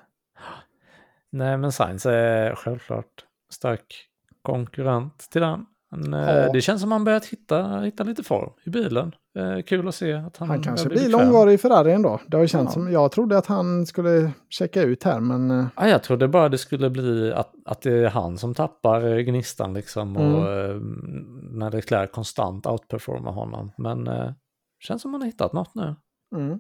[SPEAKER 1] Nej, men Sainz är självklart stark konkurrent till den. Men, eh,
[SPEAKER 2] Ja.
[SPEAKER 1] Det känns som han börjat hitta, hitta lite form i bilen. Eh, kul att se att han,
[SPEAKER 2] Han kanske blir långvarig i Ferrari ändå. Det har ju känts
[SPEAKER 1] Ja.
[SPEAKER 2] som, jag trodde att han skulle checka ut här, men eh,
[SPEAKER 1] Ja, jag trodde bara det skulle bli att, att det är han som tappar gnistan liksom och eh, när Leclerc konstant outperformar honom. Men eh, känns som han har hittat något nu.
[SPEAKER 2] mm.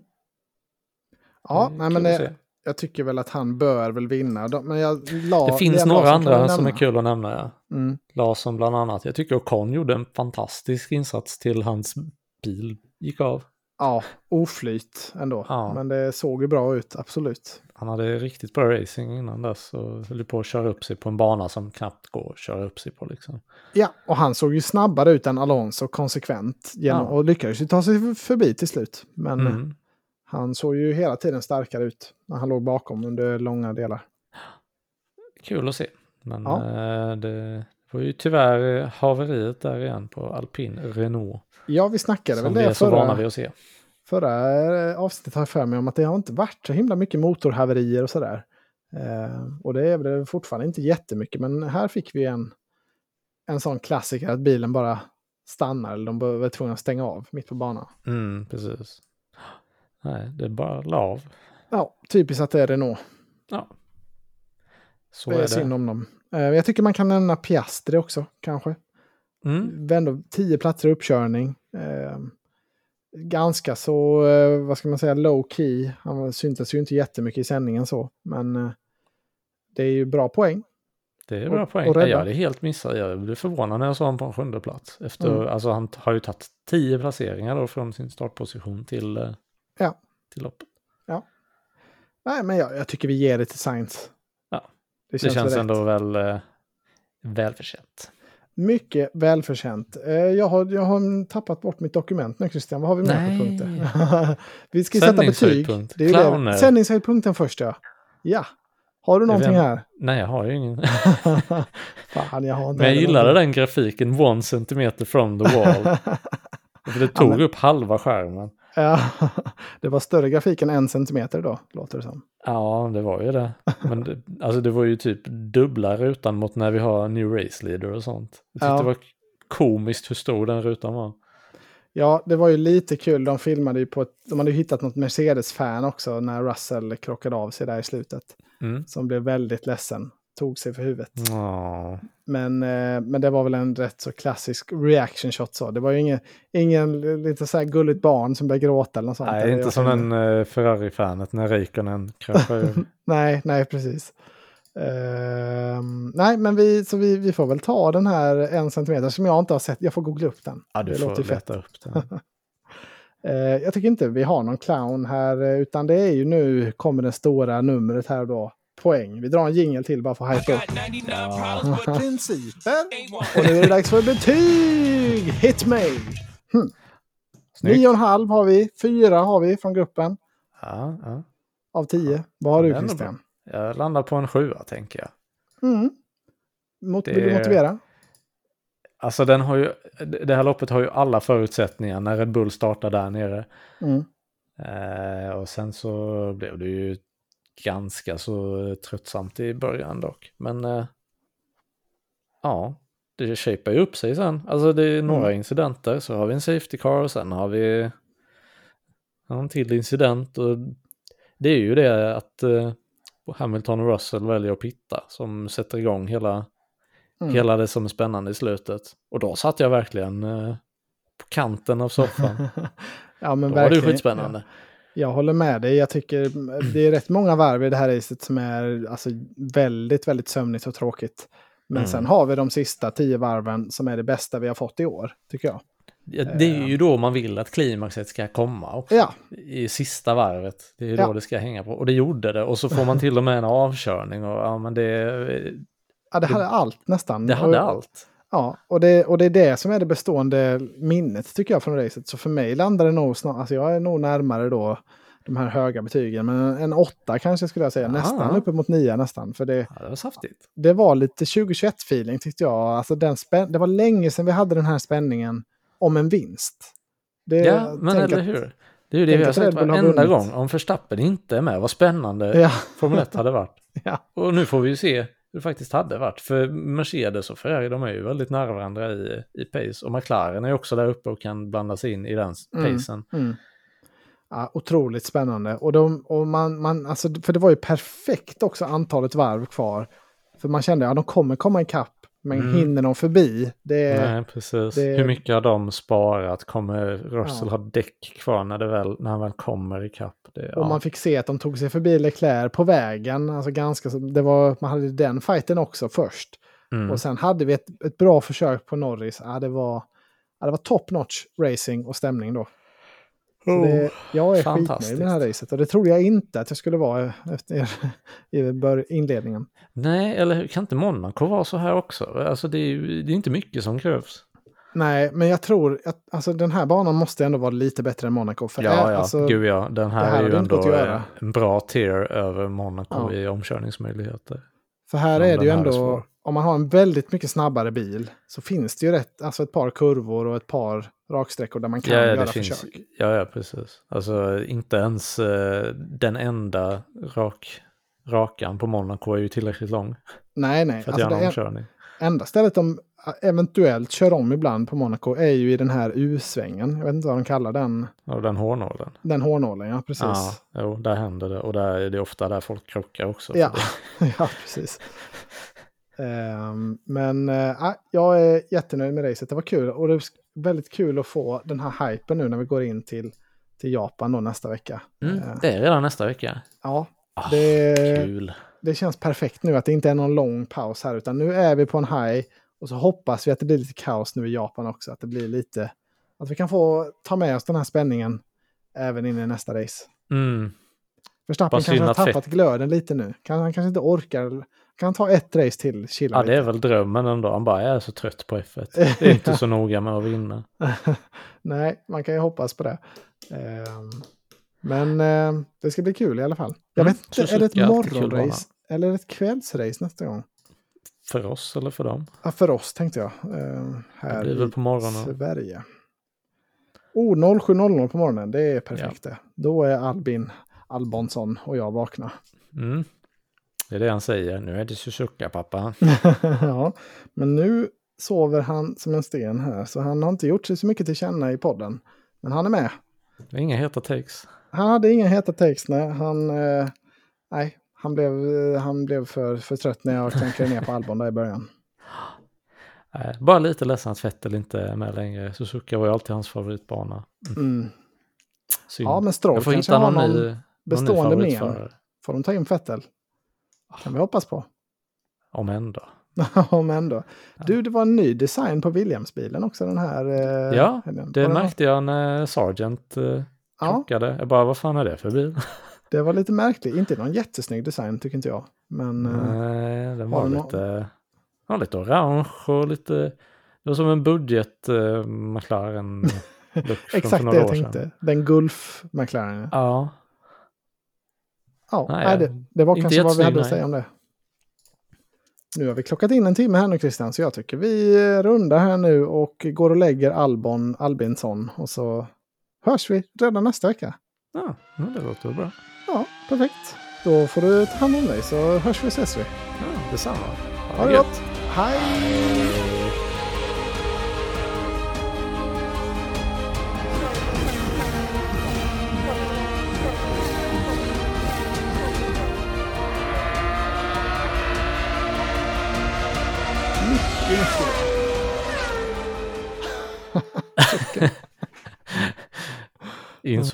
[SPEAKER 2] Ja,
[SPEAKER 1] Det
[SPEAKER 2] nej, men det. Jag tycker väl att han bör väl vinna. De- Men jag la,
[SPEAKER 1] Det finns några andra som är kul att nämna. Ja.
[SPEAKER 2] Mm.
[SPEAKER 1] Larsson bland annat. Jag tycker Ocon gjorde en fantastisk insats till hans bil gick av.
[SPEAKER 2] Ja, oflyt ändå.
[SPEAKER 1] Ja.
[SPEAKER 2] Men det såg ju bra ut, absolut.
[SPEAKER 1] Han hade riktigt bra racing innan dess och höll på att köra upp sig på en bana som knappt går att köra upp sig på. Liksom.
[SPEAKER 2] Ja, och han såg ju snabbare ut än Alonso konsekvent. Genom,
[SPEAKER 1] Ja.
[SPEAKER 2] Och lyckades ju ta sig förbi till slut. Men
[SPEAKER 1] Mm.
[SPEAKER 2] Han såg ju hela tiden starkare ut när han låg bakom under långa delar.
[SPEAKER 1] Kul att se. Men
[SPEAKER 2] Ja.
[SPEAKER 1] eh, det var ju tyvärr haveriet där igen på alpin Renault.
[SPEAKER 2] Ja, vi snackade väl
[SPEAKER 1] vi är
[SPEAKER 2] det
[SPEAKER 1] så vana
[SPEAKER 2] förra,
[SPEAKER 1] vid att se.
[SPEAKER 2] förra eh, avsnittet har jag för mig om att det har inte varit så himla mycket motorhaverier och sådär. Eh, och det är väl fortfarande inte jättemycket, men här fick vi en, en sån klassiker att bilen bara stannar eller de var tvungna att stänga av mitt på banan.
[SPEAKER 1] Mm, precis. Nej, det är bara lav.
[SPEAKER 2] Ja, typiskt att det är Renault.
[SPEAKER 1] Ja. Så
[SPEAKER 2] det är,
[SPEAKER 1] är
[SPEAKER 2] synd
[SPEAKER 1] det.
[SPEAKER 2] om dem. Eh, jag tycker man kan nämna Piastri också, kanske.
[SPEAKER 1] Mm.
[SPEAKER 2] Ändå tio platser uppkörning. Eh, ganska så, eh, vad ska man säga, low key. Han syntes ju inte jättemycket i sändningen så, men eh, det är ju bra poäng.
[SPEAKER 1] Det är
[SPEAKER 2] Och-
[SPEAKER 1] bra poäng.
[SPEAKER 2] och
[SPEAKER 1] Ja,
[SPEAKER 2] rädda.
[SPEAKER 1] jag hade helt missat. Jag blev förvånad när jag såg honom på en sjunde plats. Efter,
[SPEAKER 2] Mm.
[SPEAKER 1] alltså, han har ju tagit tio placeringar då från sin startposition till,
[SPEAKER 2] Ja.
[SPEAKER 1] till loppet.
[SPEAKER 2] Nej, men jag, jag tycker vi ger det till Sainz.
[SPEAKER 1] Ja,
[SPEAKER 2] det
[SPEAKER 1] Det
[SPEAKER 2] känns,
[SPEAKER 1] känns
[SPEAKER 2] rätt.
[SPEAKER 1] ändå väl eh, välförtjänt.
[SPEAKER 2] Mycket välförtjänt. Eh, jag, har, jag har tappat bort mitt dokument nu, Christian. Vad har vi
[SPEAKER 1] Nej.
[SPEAKER 2] för punkter? vi ska sätta betyg. Det är det. Sändningshöjdpunkten först, ja. Ja. Har du någonting här?
[SPEAKER 1] Nej, jag har ju ingen.
[SPEAKER 2] Fan, jag har inte
[SPEAKER 1] Men jag gillade
[SPEAKER 2] någonting.
[SPEAKER 1] den grafiken, one centimeter from the wall. För det tog
[SPEAKER 2] men-
[SPEAKER 1] upp halva skärmen.
[SPEAKER 2] Ja, det var större grafik än en centimeter då, låter det som.
[SPEAKER 1] Ja, det var ju det. Men det, alltså det var ju typ dubbla rutan mot när vi har New Race Leader och sånt. Jag tyckte
[SPEAKER 2] Ja.
[SPEAKER 1] det var komiskt hur stor den rutan var.
[SPEAKER 2] Ja, det var ju lite kul. De filmade ju på ett, de hade ju hittat något Mercedes-fan också när Russell krockade av sig där i slutet.
[SPEAKER 1] Mm.
[SPEAKER 2] Som blev väldigt ledsen. Tog sig för huvudet. Men, eh, men det var väl en rätt så klassisk reaction shot så. Det var ju ingen, ingen lite så här gulligt barn som började gråta eller något sånt.
[SPEAKER 1] Nej, inte som en uh, Ferrari-fanet när Räikkönen kraschar.
[SPEAKER 2] Nej, nej precis. Ehm, nej, men vi, så vi, vi får väl ta den här en centimeter som jag inte har sett. Jag får googla upp den.
[SPEAKER 1] Ja, du
[SPEAKER 2] det
[SPEAKER 1] får
[SPEAKER 2] låter fett.
[SPEAKER 1] upp den.
[SPEAKER 2] Eh, jag tycker inte vi har någon clown här, eh, utan det är ju nu kommer det stora numret här då. Poäng. Vi drar en jingel till bara för att hypa upp.
[SPEAKER 4] got 99 problems, but
[SPEAKER 2] Principer.
[SPEAKER 4] ain't one.
[SPEAKER 2] Och nu är det dags för betyg! Hit me!
[SPEAKER 1] Snyggt.
[SPEAKER 2] Nio och en halv har vi, fyra har vi från gruppen
[SPEAKER 1] Ja, ja.
[SPEAKER 2] av tio. Vad har
[SPEAKER 1] Ja,
[SPEAKER 2] du Christian?
[SPEAKER 1] Jag landar på en sjua tänker jag.
[SPEAKER 2] Mm. Mot,
[SPEAKER 1] Det
[SPEAKER 2] Vill du motivera?
[SPEAKER 1] Alltså den har ju, det här loppet har ju alla förutsättningar när Red Bull startar där nere.
[SPEAKER 2] Mm.
[SPEAKER 1] Eh, och sen så blev det ju ganska så tröttsamt i början dock. Men eh, ja, det shapar ju upp sig sen. Alltså det är några
[SPEAKER 2] Mm.
[SPEAKER 1] incidenter, så har vi en safety car och sen har vi en till incident. Och det är ju det att eh, Hamilton och Russell väljer att pitta som sätter igång hela,
[SPEAKER 2] Mm.
[SPEAKER 1] hela det som är spännande i slutet. Och då satt jag verkligen eh, på kanten av soffan.
[SPEAKER 2] ja, men
[SPEAKER 1] Då var det ju
[SPEAKER 2] verkligen. Jag håller med dig. Jag tycker det är rätt många varv i det här racet som är alltså, väldigt, väldigt sömnigt och tråkigt. Men
[SPEAKER 1] Mm.
[SPEAKER 2] sen har vi de sista tio varven som är det bästa vi har fått i år, tycker jag.
[SPEAKER 1] Ja, Det är ju då man vill att klimaxet ska komma också.
[SPEAKER 2] Ja,
[SPEAKER 1] I sista varvet. Det är ju
[SPEAKER 2] Ja.
[SPEAKER 1] då det ska hänga på. Och det gjorde det. Och så får man till och med en avkörning. Och ja, men det,
[SPEAKER 2] ja det hade allt nästan.
[SPEAKER 1] det hade
[SPEAKER 2] Och-
[SPEAKER 1] allt.
[SPEAKER 2] Ja, och det, och det är det som är det bestående minnet tycker jag från racet. Så för mig landar det nog snart, alltså jag är nog närmare då de här höga betygen. Men en, åtta kanske skulle jag säga,
[SPEAKER 1] Ja.
[SPEAKER 2] nästan uppe mot nio nästan. För det,
[SPEAKER 1] Ja, det var saftigt.
[SPEAKER 2] det var lite 2021-feeling tyckte jag. Alltså den spän- det var länge sedan vi hade den här spänningen om en vinst. Det,
[SPEAKER 1] Ja, men eller
[SPEAKER 2] att-
[SPEAKER 1] hur? Det är ju det vi har sagt
[SPEAKER 2] har
[SPEAKER 1] varenda gång. Om Verstappen inte är med, vad spännande
[SPEAKER 2] Ja,
[SPEAKER 1] Formel 1 hade varit.
[SPEAKER 2] ja,
[SPEAKER 1] Och nu får vi ju se det faktiskt hade varit. För Mercedes och Ferrari, de är ju väldigt nära varandra i, i pace. Och McLaren är också där uppe och kan blanda sig in i den
[SPEAKER 2] Mm.
[SPEAKER 1] pacen.
[SPEAKER 2] mm. ja, otroligt spännande. Och, de, och man, man, alltså, för det var ju perfekt också antalet varv kvar. För man kände att ja, de kommer komma ikapp, men
[SPEAKER 1] Mm.
[SPEAKER 2] hinner de förbi? Det,
[SPEAKER 1] Nej, precis.
[SPEAKER 2] det-
[SPEAKER 1] Hur mycket har de sparat? Kommer Russell
[SPEAKER 2] Ja.
[SPEAKER 1] ha däck kvar när, det väl, när han väl kommer ikapp? Det,
[SPEAKER 2] Och
[SPEAKER 1] ja.
[SPEAKER 2] man fick se att de tog sig förbi Leclerc på vägen. Alltså ganska, det var, man hade den fighten också först.
[SPEAKER 1] mm.
[SPEAKER 2] Och sen hade vi ett, ett bra försök på Norris. Ja, det var, ja, det var top notch racing och stämning då. Så det, jag är skitnöjd
[SPEAKER 1] Oh,
[SPEAKER 2] med det här racet. Och det trodde jag inte att jag skulle vara efter i inledningen.
[SPEAKER 1] Nej, eller kan inte Monaco vara så här också? Alltså det är det är inte mycket som krävs.
[SPEAKER 2] Nej, men jag tror att alltså, den här banan måste ändå vara lite bättre än Monaco. För
[SPEAKER 1] Ja,
[SPEAKER 2] är-
[SPEAKER 1] ja,
[SPEAKER 2] alltså,
[SPEAKER 1] gud ja. Den här,
[SPEAKER 2] här
[SPEAKER 1] är ju ändå
[SPEAKER 2] göra.
[SPEAKER 1] en bra tier över Monaco
[SPEAKER 2] Ja.
[SPEAKER 1] i omkörningsmöjligheter.
[SPEAKER 2] För här
[SPEAKER 1] Ja,
[SPEAKER 2] är det ju ändå, om man har en väldigt mycket snabbare bil så finns det ju rätt, alltså ett par kurvor och ett par raksträckor där man kan
[SPEAKER 1] Ja,
[SPEAKER 2] göra
[SPEAKER 1] det finns.
[SPEAKER 2] försök.
[SPEAKER 1] Ja, ja, precis. Alltså inte ens eh, den enda rak, rakan på Monaco är ju tillräckligt lång
[SPEAKER 2] Nej, nej.
[SPEAKER 1] för att
[SPEAKER 2] Alltså
[SPEAKER 1] göra en omkörning.
[SPEAKER 2] enda stället de eventuellt kör om ibland på Monaco är ju i den här U-svängen. Jag vet inte vad de kallar den.
[SPEAKER 1] Och den hårnålen.
[SPEAKER 2] Den hårnålen, ja precis.
[SPEAKER 1] Ja, jo, där händer det. Och där är det ofta där folk krockar också.
[SPEAKER 2] Ja, ja precis. Ehm, men äh, jag är jättenöjd med racet. Det var kul och det är väldigt kul att få den här hypen nu när vi går in till, till Japan då nästa vecka.
[SPEAKER 1] Mm,
[SPEAKER 2] Eh,
[SPEAKER 1] det är redan nästa vecka.
[SPEAKER 2] ja,
[SPEAKER 1] Ah,
[SPEAKER 2] det,
[SPEAKER 1] Kul.
[SPEAKER 2] det känns perfekt nu att det inte är någon lång paus här utan nu är vi på en high och så hoppas vi att det blir lite kaos nu i Japan också. Att det blir lite, att vi kan få ta med oss den här spänningen även in i nästa race.
[SPEAKER 1] Mm.
[SPEAKER 2] Verstappen
[SPEAKER 1] Bara
[SPEAKER 2] kanske har tappat glöden lite nu. Kan, han kanske inte orkar. Kan han ta ett race till, chilla
[SPEAKER 1] Ja,
[SPEAKER 2] lite.
[SPEAKER 1] det är väl drömmen ändå. Han bara, jag är så trött på F1. Det är inte så noga med att vinna.
[SPEAKER 2] Nej, man kan ju hoppas på det. Ehm, men eh, det ska bli kul i alla fall. Jag
[SPEAKER 1] Mm,
[SPEAKER 2] vet inte, är det ett morgonrace eller ett kvällsrace nästa gång?
[SPEAKER 1] För oss eller för dem.
[SPEAKER 2] Ja, för oss tänkte jag. Eh,
[SPEAKER 1] Det
[SPEAKER 2] här
[SPEAKER 1] blir väl på
[SPEAKER 2] i
[SPEAKER 1] morgonen.
[SPEAKER 2] Sverige. Oh, 07.00 på morgonen, det är perfekt det. Då är Albin Albonsson och jag vakna.
[SPEAKER 1] Mm. Det är det han säger. Nu är det Suzuka pappa.
[SPEAKER 2] ja, men nu sover han som en sten här, så han har inte gjort sig så mycket till känna i podden. Men han är med.
[SPEAKER 1] Det är inga heta takes.
[SPEAKER 2] Han hade inga heta takes, nej. Han, eh, nej. Han blev, han blev för, för trött när jag klankade ner på Albon där i början.
[SPEAKER 1] Bara lite ledsen att Vettel inte är med längre. Suzuka var ju alltid hans favoritbana.
[SPEAKER 2] Mm.
[SPEAKER 1] Synd.
[SPEAKER 2] Ja, men Stroll
[SPEAKER 1] jag får
[SPEAKER 2] kanske
[SPEAKER 1] hitta någon
[SPEAKER 2] någon
[SPEAKER 1] ny, någon ny
[SPEAKER 2] bestående men.
[SPEAKER 1] favoritförare.
[SPEAKER 2] Får de ta in Vettel? Kan vi hoppas på.
[SPEAKER 1] Om ändå.
[SPEAKER 2] Om ändå. Du, det var en ny design på Williams-bilen också den här. eh,
[SPEAKER 1] Ja. Det
[SPEAKER 2] någon-
[SPEAKER 1] märkte jag när Sargent eh,
[SPEAKER 2] Ja,
[SPEAKER 1] krockade. Jag bara, vad fan är det för bil?
[SPEAKER 2] Det var lite märkligt. Inte någon jättesnygg design tycker inte jag. Men eh,
[SPEAKER 1] Nej, den var
[SPEAKER 2] nå-
[SPEAKER 1] lite, ja, lite orange och lite... Det var som en budget uh, McLaren
[SPEAKER 2] exakt det jag tänkte.
[SPEAKER 1] sedan.
[SPEAKER 2] Den Gulf McLaren.
[SPEAKER 1] Ja,
[SPEAKER 2] Ja,
[SPEAKER 1] Nej,
[SPEAKER 2] nej, det, det var kanske vad vi hade att säga om det. Nu har vi klockat in en timme här nu Christian, så jag tycker vi eh, rundar här nu och går och lägger Albon Albinsson. Och så hörs vi redan nästa vecka.
[SPEAKER 1] ja det låter bra.
[SPEAKER 2] Ja, perfekt. Då får du ta hand om dig så hörs vi och ses vi.
[SPEAKER 1] Ja, detsamma.
[SPEAKER 2] Ha det gott! Hej!
[SPEAKER 1] Insåg